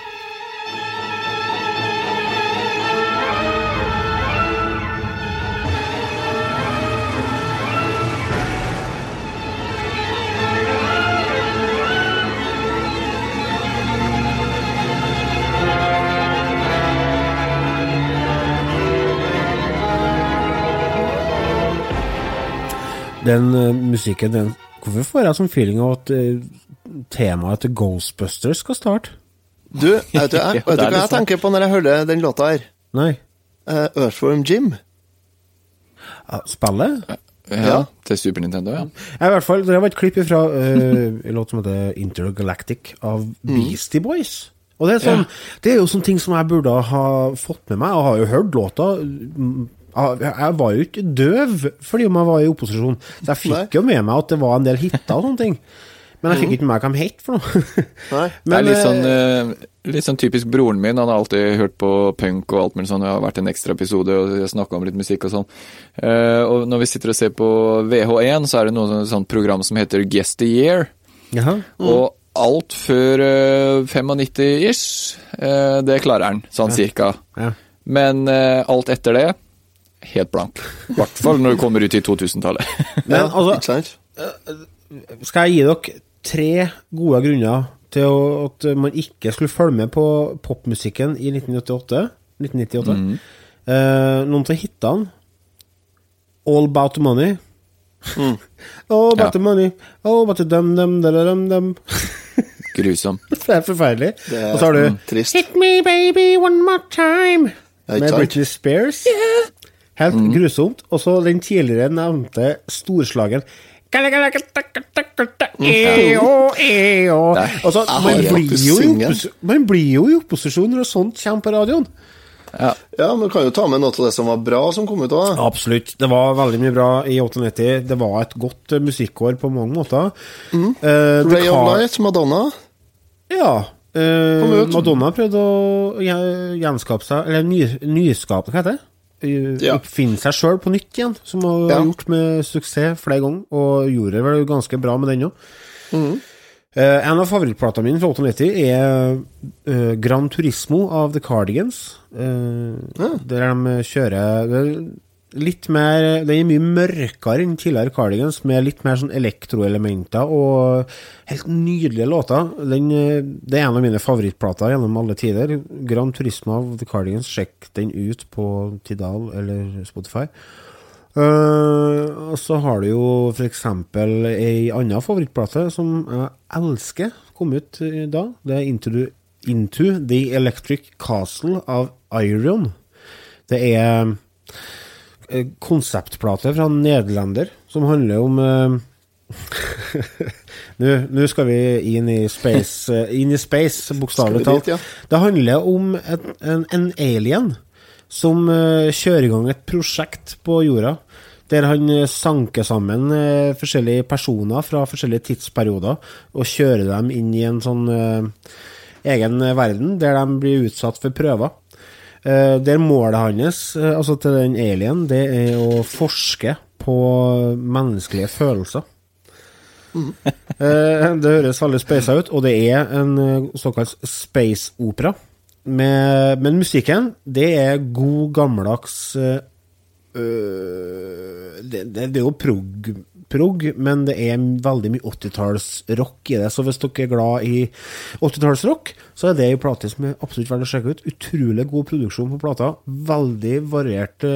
Den eh, musikken, den Hvorfor får jeg sånn feeling av at eh, temaet til Ghostbusters skal starte? Du, vet du, jeg, vet du er hva jeg tenker på når jeg hører den låta her? Nei. Uh, Earthworm Jim. Ja, Spillet? Ja, til Super Nintendo, ja. Ja, I hvert fall, Det var et klipp fra uh, en låt som heter Intergalactic av Beastie Boys. Og det er, sånn, det er jo sånne ting som jeg burde ha fått med meg. og har jo hørt låta. Mm, Jeg var jo ikke døv fordi om jeg var i opposisjon, så jeg fikk jo med meg at det var en del hiter og sånne ting. Men jeg fikk ikke med meg hva de het for noe. Nei. Det er litt eh, sånn, eh, litt sånn typisk broren min. Han har alltid hørt på punk og alt mulig sånn. Det har vært en ekstra episode, og jeg snakka om litt musikk og sånn. Eh, og når vi sitter og ser på VH1, så er det noe sånt program som heter Guess the Year. Jaha. Og alt før eh, 95-ish, eh, det klarer han, sånn cirka. Ja. Men eh, alt etter det, helt blank. I hvert fall når du kommer ut i 2000-tallet. Men altså, skal jeg gi dere tre gode grunner til å, at man ikke skulle følge med på popmusikken i 1988. 1998. Eh, noen av hitene All About The Money. All About Ja. The Money, All About The Dum Dum Dum Dum Dum. Grusom. Det er forferdelig. Det er Og så har du mm. Hit Me Baby One More Time med? Britney Spears. Helt grusomt. Og så den tidligere nevnte eo. Altså, man, blir jo man blir jo i opposisjon når sånt kommer på radioen. Ja. Ja, men du kan jo ta med noe av det som var bra som kom ut òg. Absolutt. Det var veldig mye bra i 98. Det var et godt eh, musikkår på mange måter. Mm. Uh, Ray of Light, Madonna. Ja. Uh, Madonna prøvde å gje- gjenskape seg Eller ny, nyskape, hva heter det? Eh, Ja. Oppfinne seg sjøl på nytt igjen, som hun har Ja. gjort med suksess flere ganger, og gjorde det vel ganske bra med den òg. Uh, en av favorittplatene mine fra 98 er uh, Gran Turismo av The Cardigans. eh, Der de kjører er Litt mer Den er mye mørkere enn tidligere Cardigans, med litt mer sånn elektroelementer og helt nydelige låter. Den, eh, det er en av mine favorittplater gjennom alle tider. Grand Turismo av The Cardigans. Sjekk den ut på Tidal eller Spotify. Uh, og så har du jo eksempel ei anna favorittplate som jeg elsker, kom ut eh, da. Det er Into Into the Electric Castle av Iron. Det er konseptplate fra en nederlender som handler om eh, Nå skal vi inn i space, eh, inn i space bokstavelig talt. ja? Det handler om et, en, en alien som eh, kjører i gang et prosjekt på jorda. Der han eh, sanker sammen eh, forskjellige personer fra forskjellige tidsperioder og kjører dem inn i en sånn eh, egen verden der de blir utsatt for prøver. Eh, der målet hans, eh, altså til den alien, det er å forske på menneskelige følelser. Eh, det høres veldig speisa ut, og det er en såkalt space-opera. Men musikken, det er god, gammeldags øh, det, det, det er jo prog, prog, men det er veldig mye 80-tallsrock i det. Så hvis dere er glad i 80-tallsrock, så er det en plate som er absolutt verdt å sjekke ut. Utrolig god produksjon på plata. Veldig varierte,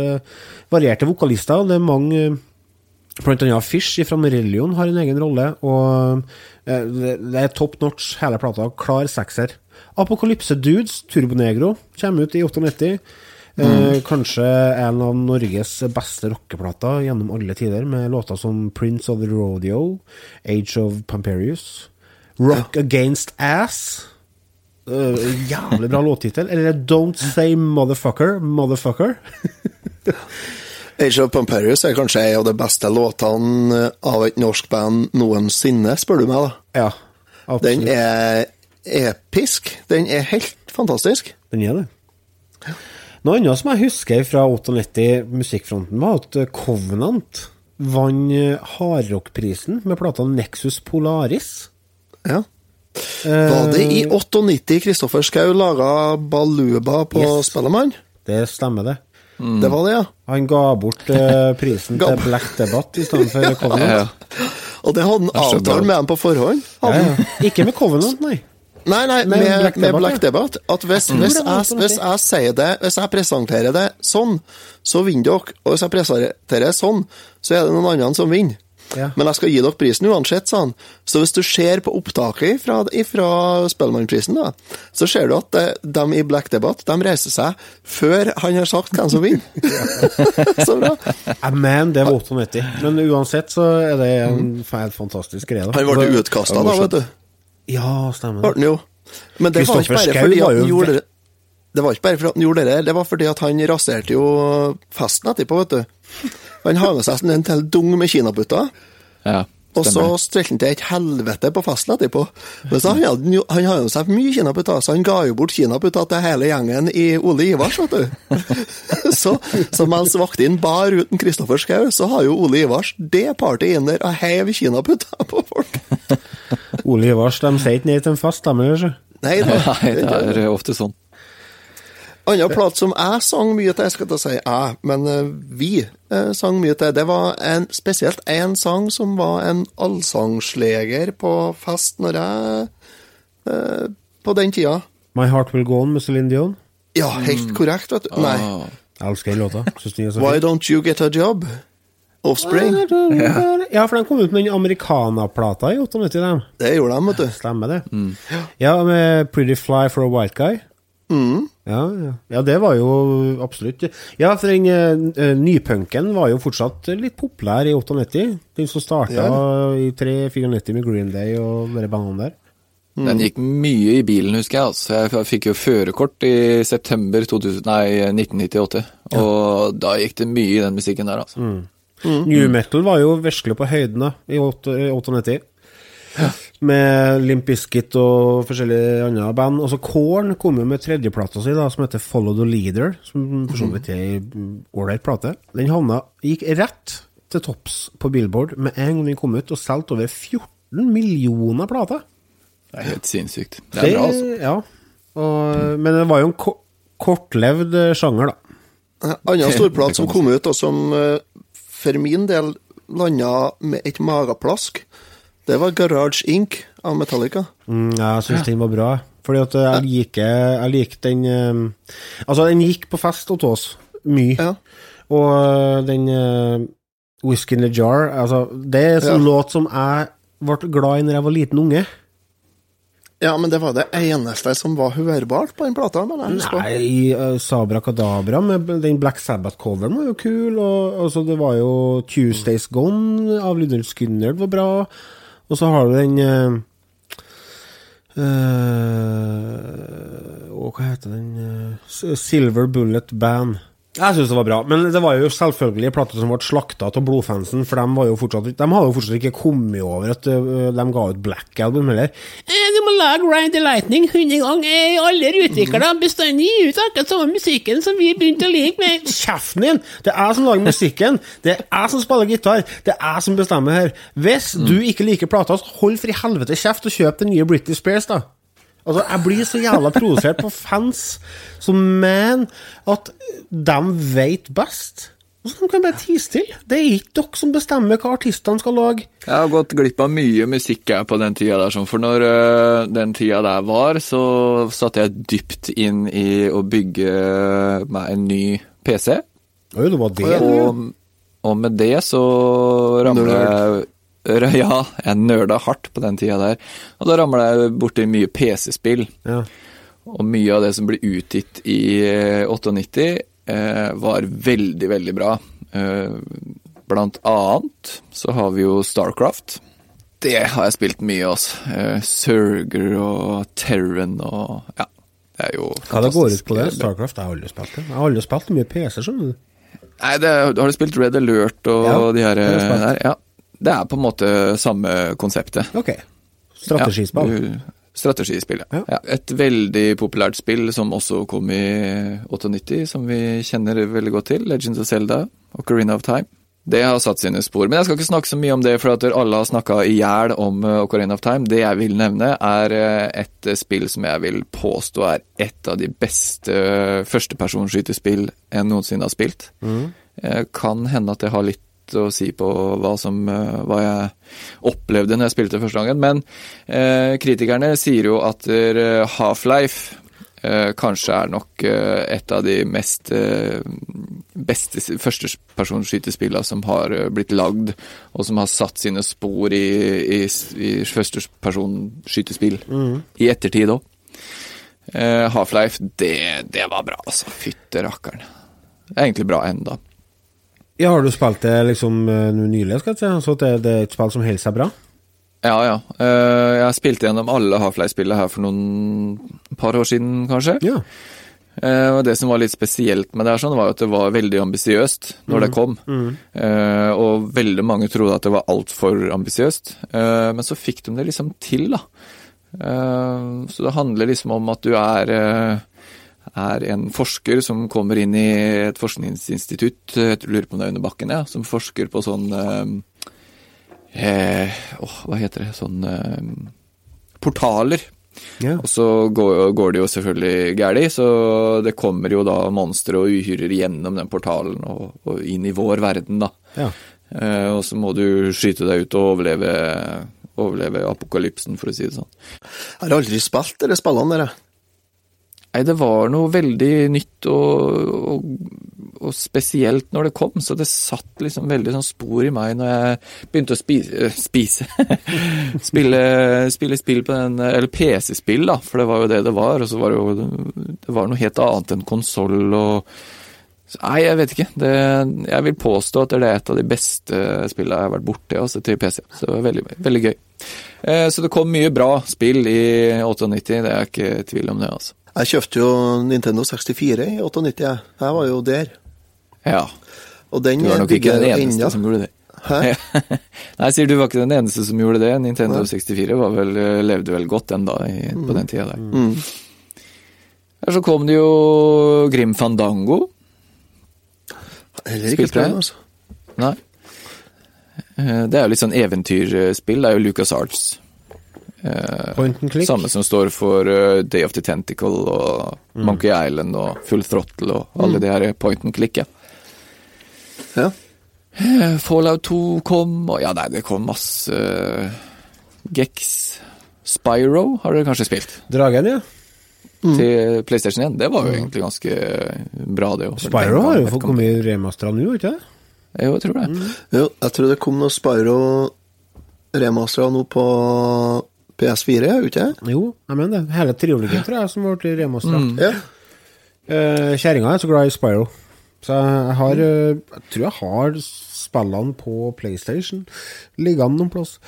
varierte vokalister. Det er mange Blant annet Fish fra Merillion har en egen rolle, og eh, det er top notch, hele plata. Klar sekser. Apokalypse Dudes, Turbonegro, kommer ut i 98. Eh, kanskje en av Norges beste rockeplater gjennom alle tider, med låter som Prince of the Rodeo, Age of Pamperius, Rock Against Ass. Eh, jævlig bra låttittel. Eller Don't Say Motherfucker, Motherfucker. Age of Pamperius er kanskje en av de beste låtene av et norsk band noensinne, spør du meg, da. Ja, absolutt. Den er episk. Den er helt fantastisk. Den er det. Noe annet som jeg husker fra 98 musikkfronten, var at eh, Covenant vant eh, hardrockprisen med plata Nexus Polaris. Ja. Eh, Var det i 98 Kristoffer Schou laga Baluba på Yes. Spellemann? Det stemmer, det. Det var det, ja. Han ga bort prisen Ga til. Black Debatt i stedet for Covenant. Ja. Og det hadde han avtalt med dem på forhånd. Ja, ja. Ikke med Covenant, nei. Nei, nei, Med med, Black med Black. Debate. At hvis, hvis, jeg, hvis jeg sier det, hvis jeg presenterer det sånn, så vinner dere. Og hvis jeg presenterer det sånn, så er det noen andre som vinner. Ja. Men jeg skal gi dere prisen uansett, sa han. Så hvis du ser på opptaket fra, fra Spellemannprisen, så ser du at de i Black Debate de reiser seg før han har sagt hvem som vinner. så bra. Ja, men det var 98. Men uansett så er det en fantastisk greie. Han ble utkasta da, vet du. Ja, stemmer det. jo. Men det var ikke bare fordi han jo gjorde det. Det var ikke bare fordi han gjorde det, det var fordi at han raserte jo festen etterpå, vet du. Han har med seg en hel dung med kinaputter. Ja, Og så strelte han til et helvete på festen etterpå. Men så han hadde han hadde jo seg mye kinaputter, så han ga jo bort kinaputter til hele gjengen i Ole Ivars, vet du. så, så mens vaktene bar uten Kristoffer Schou, så har jo Ole Ivars det partyet inn der og heiv kinaputter på folk. Ole Ivars, de sier ikke nei til en fest, de, eller? ikke? Nei, det er ofte sånn. Annen plat som jeg sang mye til, jeg skal ikke si jeg, men eh, vi eh, sang mye til, det var en, spesielt en sang som var en allsangsleger på fest når jeg eh, På den tida. My Heart Will Go On med Celine Dion. Ja, helt korrekt, vet du. Nei. Ah, Jeg elsker den låta. Why. Don't You Get A Job? Offspring. Ja, for de kom ut med den americana-plata i 98, dem. Det gjorde de, vet du. Stemmer det. Ja, med Pretty Fly for a White Guy. Ja, ja. ja, det var jo absolutt Ja, for den uh, nypunken var jo fortsatt litt populær i 98. Den som starta i 3-94 med Green Day og de bandene der. Den gikk mye i bilen, husker jeg. Altså. Jeg fikk jo førerkort i september 2000, nei, 1998. Og da gikk det mye i den musikken der, altså. New Metal var jo virkelig på høyden da, i 98. Med Limp Bizkit og forskjellige andre band. Også Korn kom jo med tredjeplata si, da, som heter Follow the Leader. Som for så vidt er ei ålreit plate. Den havna, gikk rett til topps på Billboard med en gang den kom ut, og solgte over 14 millioner plater. Det er helt sinnssykt. Det er bra, altså. Ja. Og, men det var jo en ko kortlevd sjanger, da. En annen storplat som kom ut, og som eh, for min del landa med et mageplask, det var Garage Inc. av Metallica. Mm, jeg syns den var bra. Fordi at eh, jeg liker, jeg liker den eh, Altså, den gikk på fest hos oss. Mye. Ja. Og eh, den uh, Whisky in the Jar altså, Det er en sånn Ja. låt som jeg ble glad i når jeg var liten unge. Ja, men det var det eneste som var hørbart på den plata. Nei, uh, Sabra Kadabra med den Black Sabbath-coveren var jo kul. Og altså, det var jo Tuesdays Gone av Lydel Skynnerd var bra. Og så har du den uh, uh, hva heter den? uh, Silver Bullet Band. Jeg syns det var bra, men det var jo selvfølgelig plater som ble slakta av blodfansen, for de, var jo fortsatt, de hadde jo fortsatt ikke kommet over at de ga ut Black Album heller. Eh, du må lage Ride the Lightning 100 ganger, eh, alle utviklere bestandig gir ut akkurat samme musikken som vi begynte å like med. Kjeften din! Det er jeg som lager musikken, det er jeg som spiller gitar, det er jeg som bestemmer her. Hvis du ikke liker plata, hold for i helvete kjeft og kjøp den nye British Spears, da. Altså, Jeg blir så jævla provosert på fans som mener at de vet best. Så de kan bare tie stille. Det er ikke dere som bestemmer hva artistene skal lage. Jeg har gått glipp av mye musikk jeg på den tida der, sånn, for når øh, den tida der var, så satte jeg dypt inn i å bygge meg en ny PC. Oi, det var det. Og, og med det så ramler jeg Ja, jeg nerda hardt på den tida der. Og da ramla jeg borti mye PC-spill. Ja. Og mye av det som ble utgitt i eh, 98, eh, var veldig, veldig bra. Eh, blant annet så har vi jo Starcraft. Det har jeg spilt mye, altså. Eh, Surger og Terran og Ja. Det er jo Hva det går ut på det? StarCraft Starcraft? Jeg har aldri spilt det. Jeg har aldri spilt mye PC, skjønner du. Nei, det, har du spilt Red Alert og Ja, de her har der? Ja. Det er på en måte samme konseptet. Ok. Strategispill. Ja, strategispill, ja. Ja. Et veldig populært spill som også kom i 98, som vi kjenner veldig godt til. Legends of Zelda, Ocarina of Time. Det har satt sine spor. Men jeg skal ikke snakke så mye om det, for at alle har snakka i hjel om eh, Ocarina of Time. Det jeg vil nevne, er eh, et eh, spill som jeg vil påstå er et av de beste førstepersonskytespill jeg noensinne har spilt. Mm. Kan hende at det har litt å si på hva, som, eh, hva jeg opplevde når jeg spilte første gangen, men eh, kritikerne sier jo at eh, Half-Life eh, kanskje er nok eh, et av de mest eh, beste førstepersonskytespillene som har blitt lagd, og som har satt sine spor i, i, i førstepersonskytespill i ettertid òg. Half-Life, det, det var bra, altså. Fytte rakkeren. Det er egentlig bra enda. Ja, har du spilt det liksom eh, nylig, skal jeg si? Så det, det er et spill som holder seg bra? Ja, ja. Eh, jeg spilte gjennom alle Half-Life-spillene her for noen par år siden, kanskje. Ja. Eh, og det som var litt spesielt med det her, sånn, var at det var veldig ambisiøst når det kom. Mm. og veldig mange trodde at det var altfor ambisiøst. Men så fikk de det liksom til, da. Så det handler liksom om at du er er en forsker som kommer inn i et forskningsinstitutt, jeg lurer på om det er under bakken, ja, som forsker på sånn eh, eh, åh, hva heter det, sånn eh, portaler. Ja. Og så går, går det jo selvfølgelig galt, så det kommer jo da monstre og uhyrer gjennom den portalen og, og inn i vår verden, da. Ja. Eh, og så må du skyte deg ut og overleve, overleve apokalypsen, for å si det sånn. Jeg har aldri spilt disse spillene der, jeg. Nei, det var noe veldig nytt og, og, og spesielt når det kom, så det satt liksom veldig sånn spor i meg når jeg begynte å spise, øh, spise. spille, spille spill på den Eller PC-spill, da, for det var jo det det var. Og så var det jo Det var noe helt annet enn konsoll og Nei, jeg vet ikke. Det, jeg vil påstå at det er et av de beste spillene jeg har vært borti altså, til PC. Så det var veldig, veldig gøy. Eh, så det kom mye bra spill i 98, det er ikke tvil om det, altså. Jeg kjøpte jo Nintendo 64 i 98, jeg. Jeg var jo der. Ja. Og den Du var nok ikke den eneste enda. som gjorde det. Hæ? Nei, sier du var ikke den eneste som gjorde det. Nintendo 64 var vel, levde vel godt den da, i, på den tida der. Mm. Så kom det jo Grim Fandango. Heller ikke spilt altså. Nei. Eh, Det er jo litt sånn eventyrspill. Det er jo Lucas Arts. Point and click. Samme som står for uh, Day of the Tentacle og Monkey Island og Full Throttle og alle de her point and click. Ja. Ja. Eh, Fallout 2 kom, og ja, nei, det kom masse uh, Gex. Spyro har dere kanskje spilt Dragen, ja. til PlayStation 1. Det var jo egentlig ganske bra, det òg. Spyro har jo fått kommet remastera nå, ikke det? Jo, jeg tror det. Jo, jeg tror det kom noe Spyro remastera nå på PS4, er det ikke det? Jo, jeg mener det. Hele triologen, tror jeg, som ble remastera. Ja. Uh, Kjerringa er så glad i Spyro. Så jeg har eh, Jeg tror jeg har spillene på PlayStation liggende noen plass.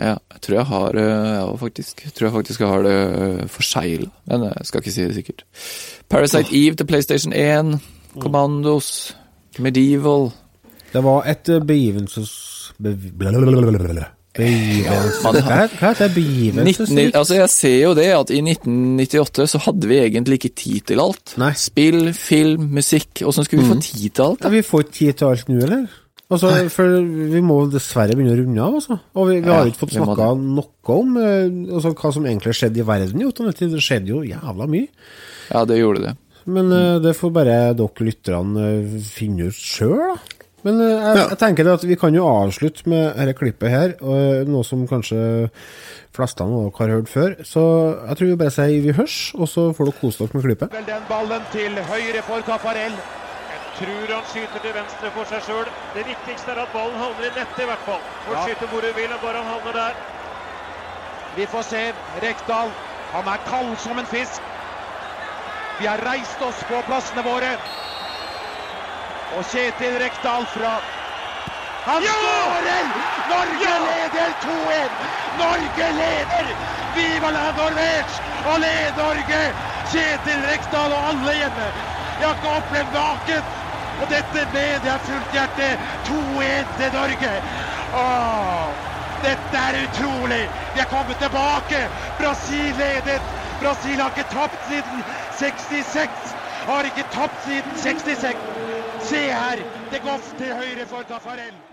Ja, jeg tror jeg har eh, ja, faktisk, jeg tror jeg faktisk jeg har det forsegla, men jeg skal ikke si det sikkert. Parasite Eve til PlayStation 1. Commandos, Medieval Det var et eh, Man Hva hva heter det? Altså Jeg ser jo det at i 1998 så hadde vi egentlig ikke tid til alt. Nei. Spill, film, musikk. Åssen skulle vi få tid til alt? Ja, vi får ikke tid til alt nå, eller? Altså, for vi må dessverre begynne å runde av, altså. Og vi, vi har ikke fått snakka noe om eh, altså, hva som egentlig skjedde i verden 98. Det skjedde jo jævla mye. Ja, det gjorde det. Men mm. det får bare dere lytterne eh, finne ut sjøl, da. Men eh, jeg, Ja. jeg tenker det at vi kan jo avslutte med dette klippet her, og eh, noe som kanskje fleste av dere har hørt før. Så jeg tror vi bare sier vi hørs, og så får dere kose dere med klippet. Vel den ballen til høyre for Caffarel. Jeg tror han skyter til venstre for seg sjøl. Det viktigste er at ballen havner i nettet, i hvert fall. Får skyte hvor du vil, bare han havner der. Vi får se Rekdal. Han er kald som en fisk. Vi har reist oss på plassene våre. Og Kjetil Rekdal fra Han skårer! Norge leder 2-1! Norge leder! Viva la Norvège! Og led Norge! Kjetil Rekdal og alle hjemme. Jeg har ikke opplevd maken. Og dette med er fullt hjerte. 2-1 til Norge. Åh, dette er utrolig. Vi er kommet tilbake. Brasil ledet. Brasil har ikke tapt siden 66. Har ikke tapt siden 66. Se her. Det går til høyre for Tafarel.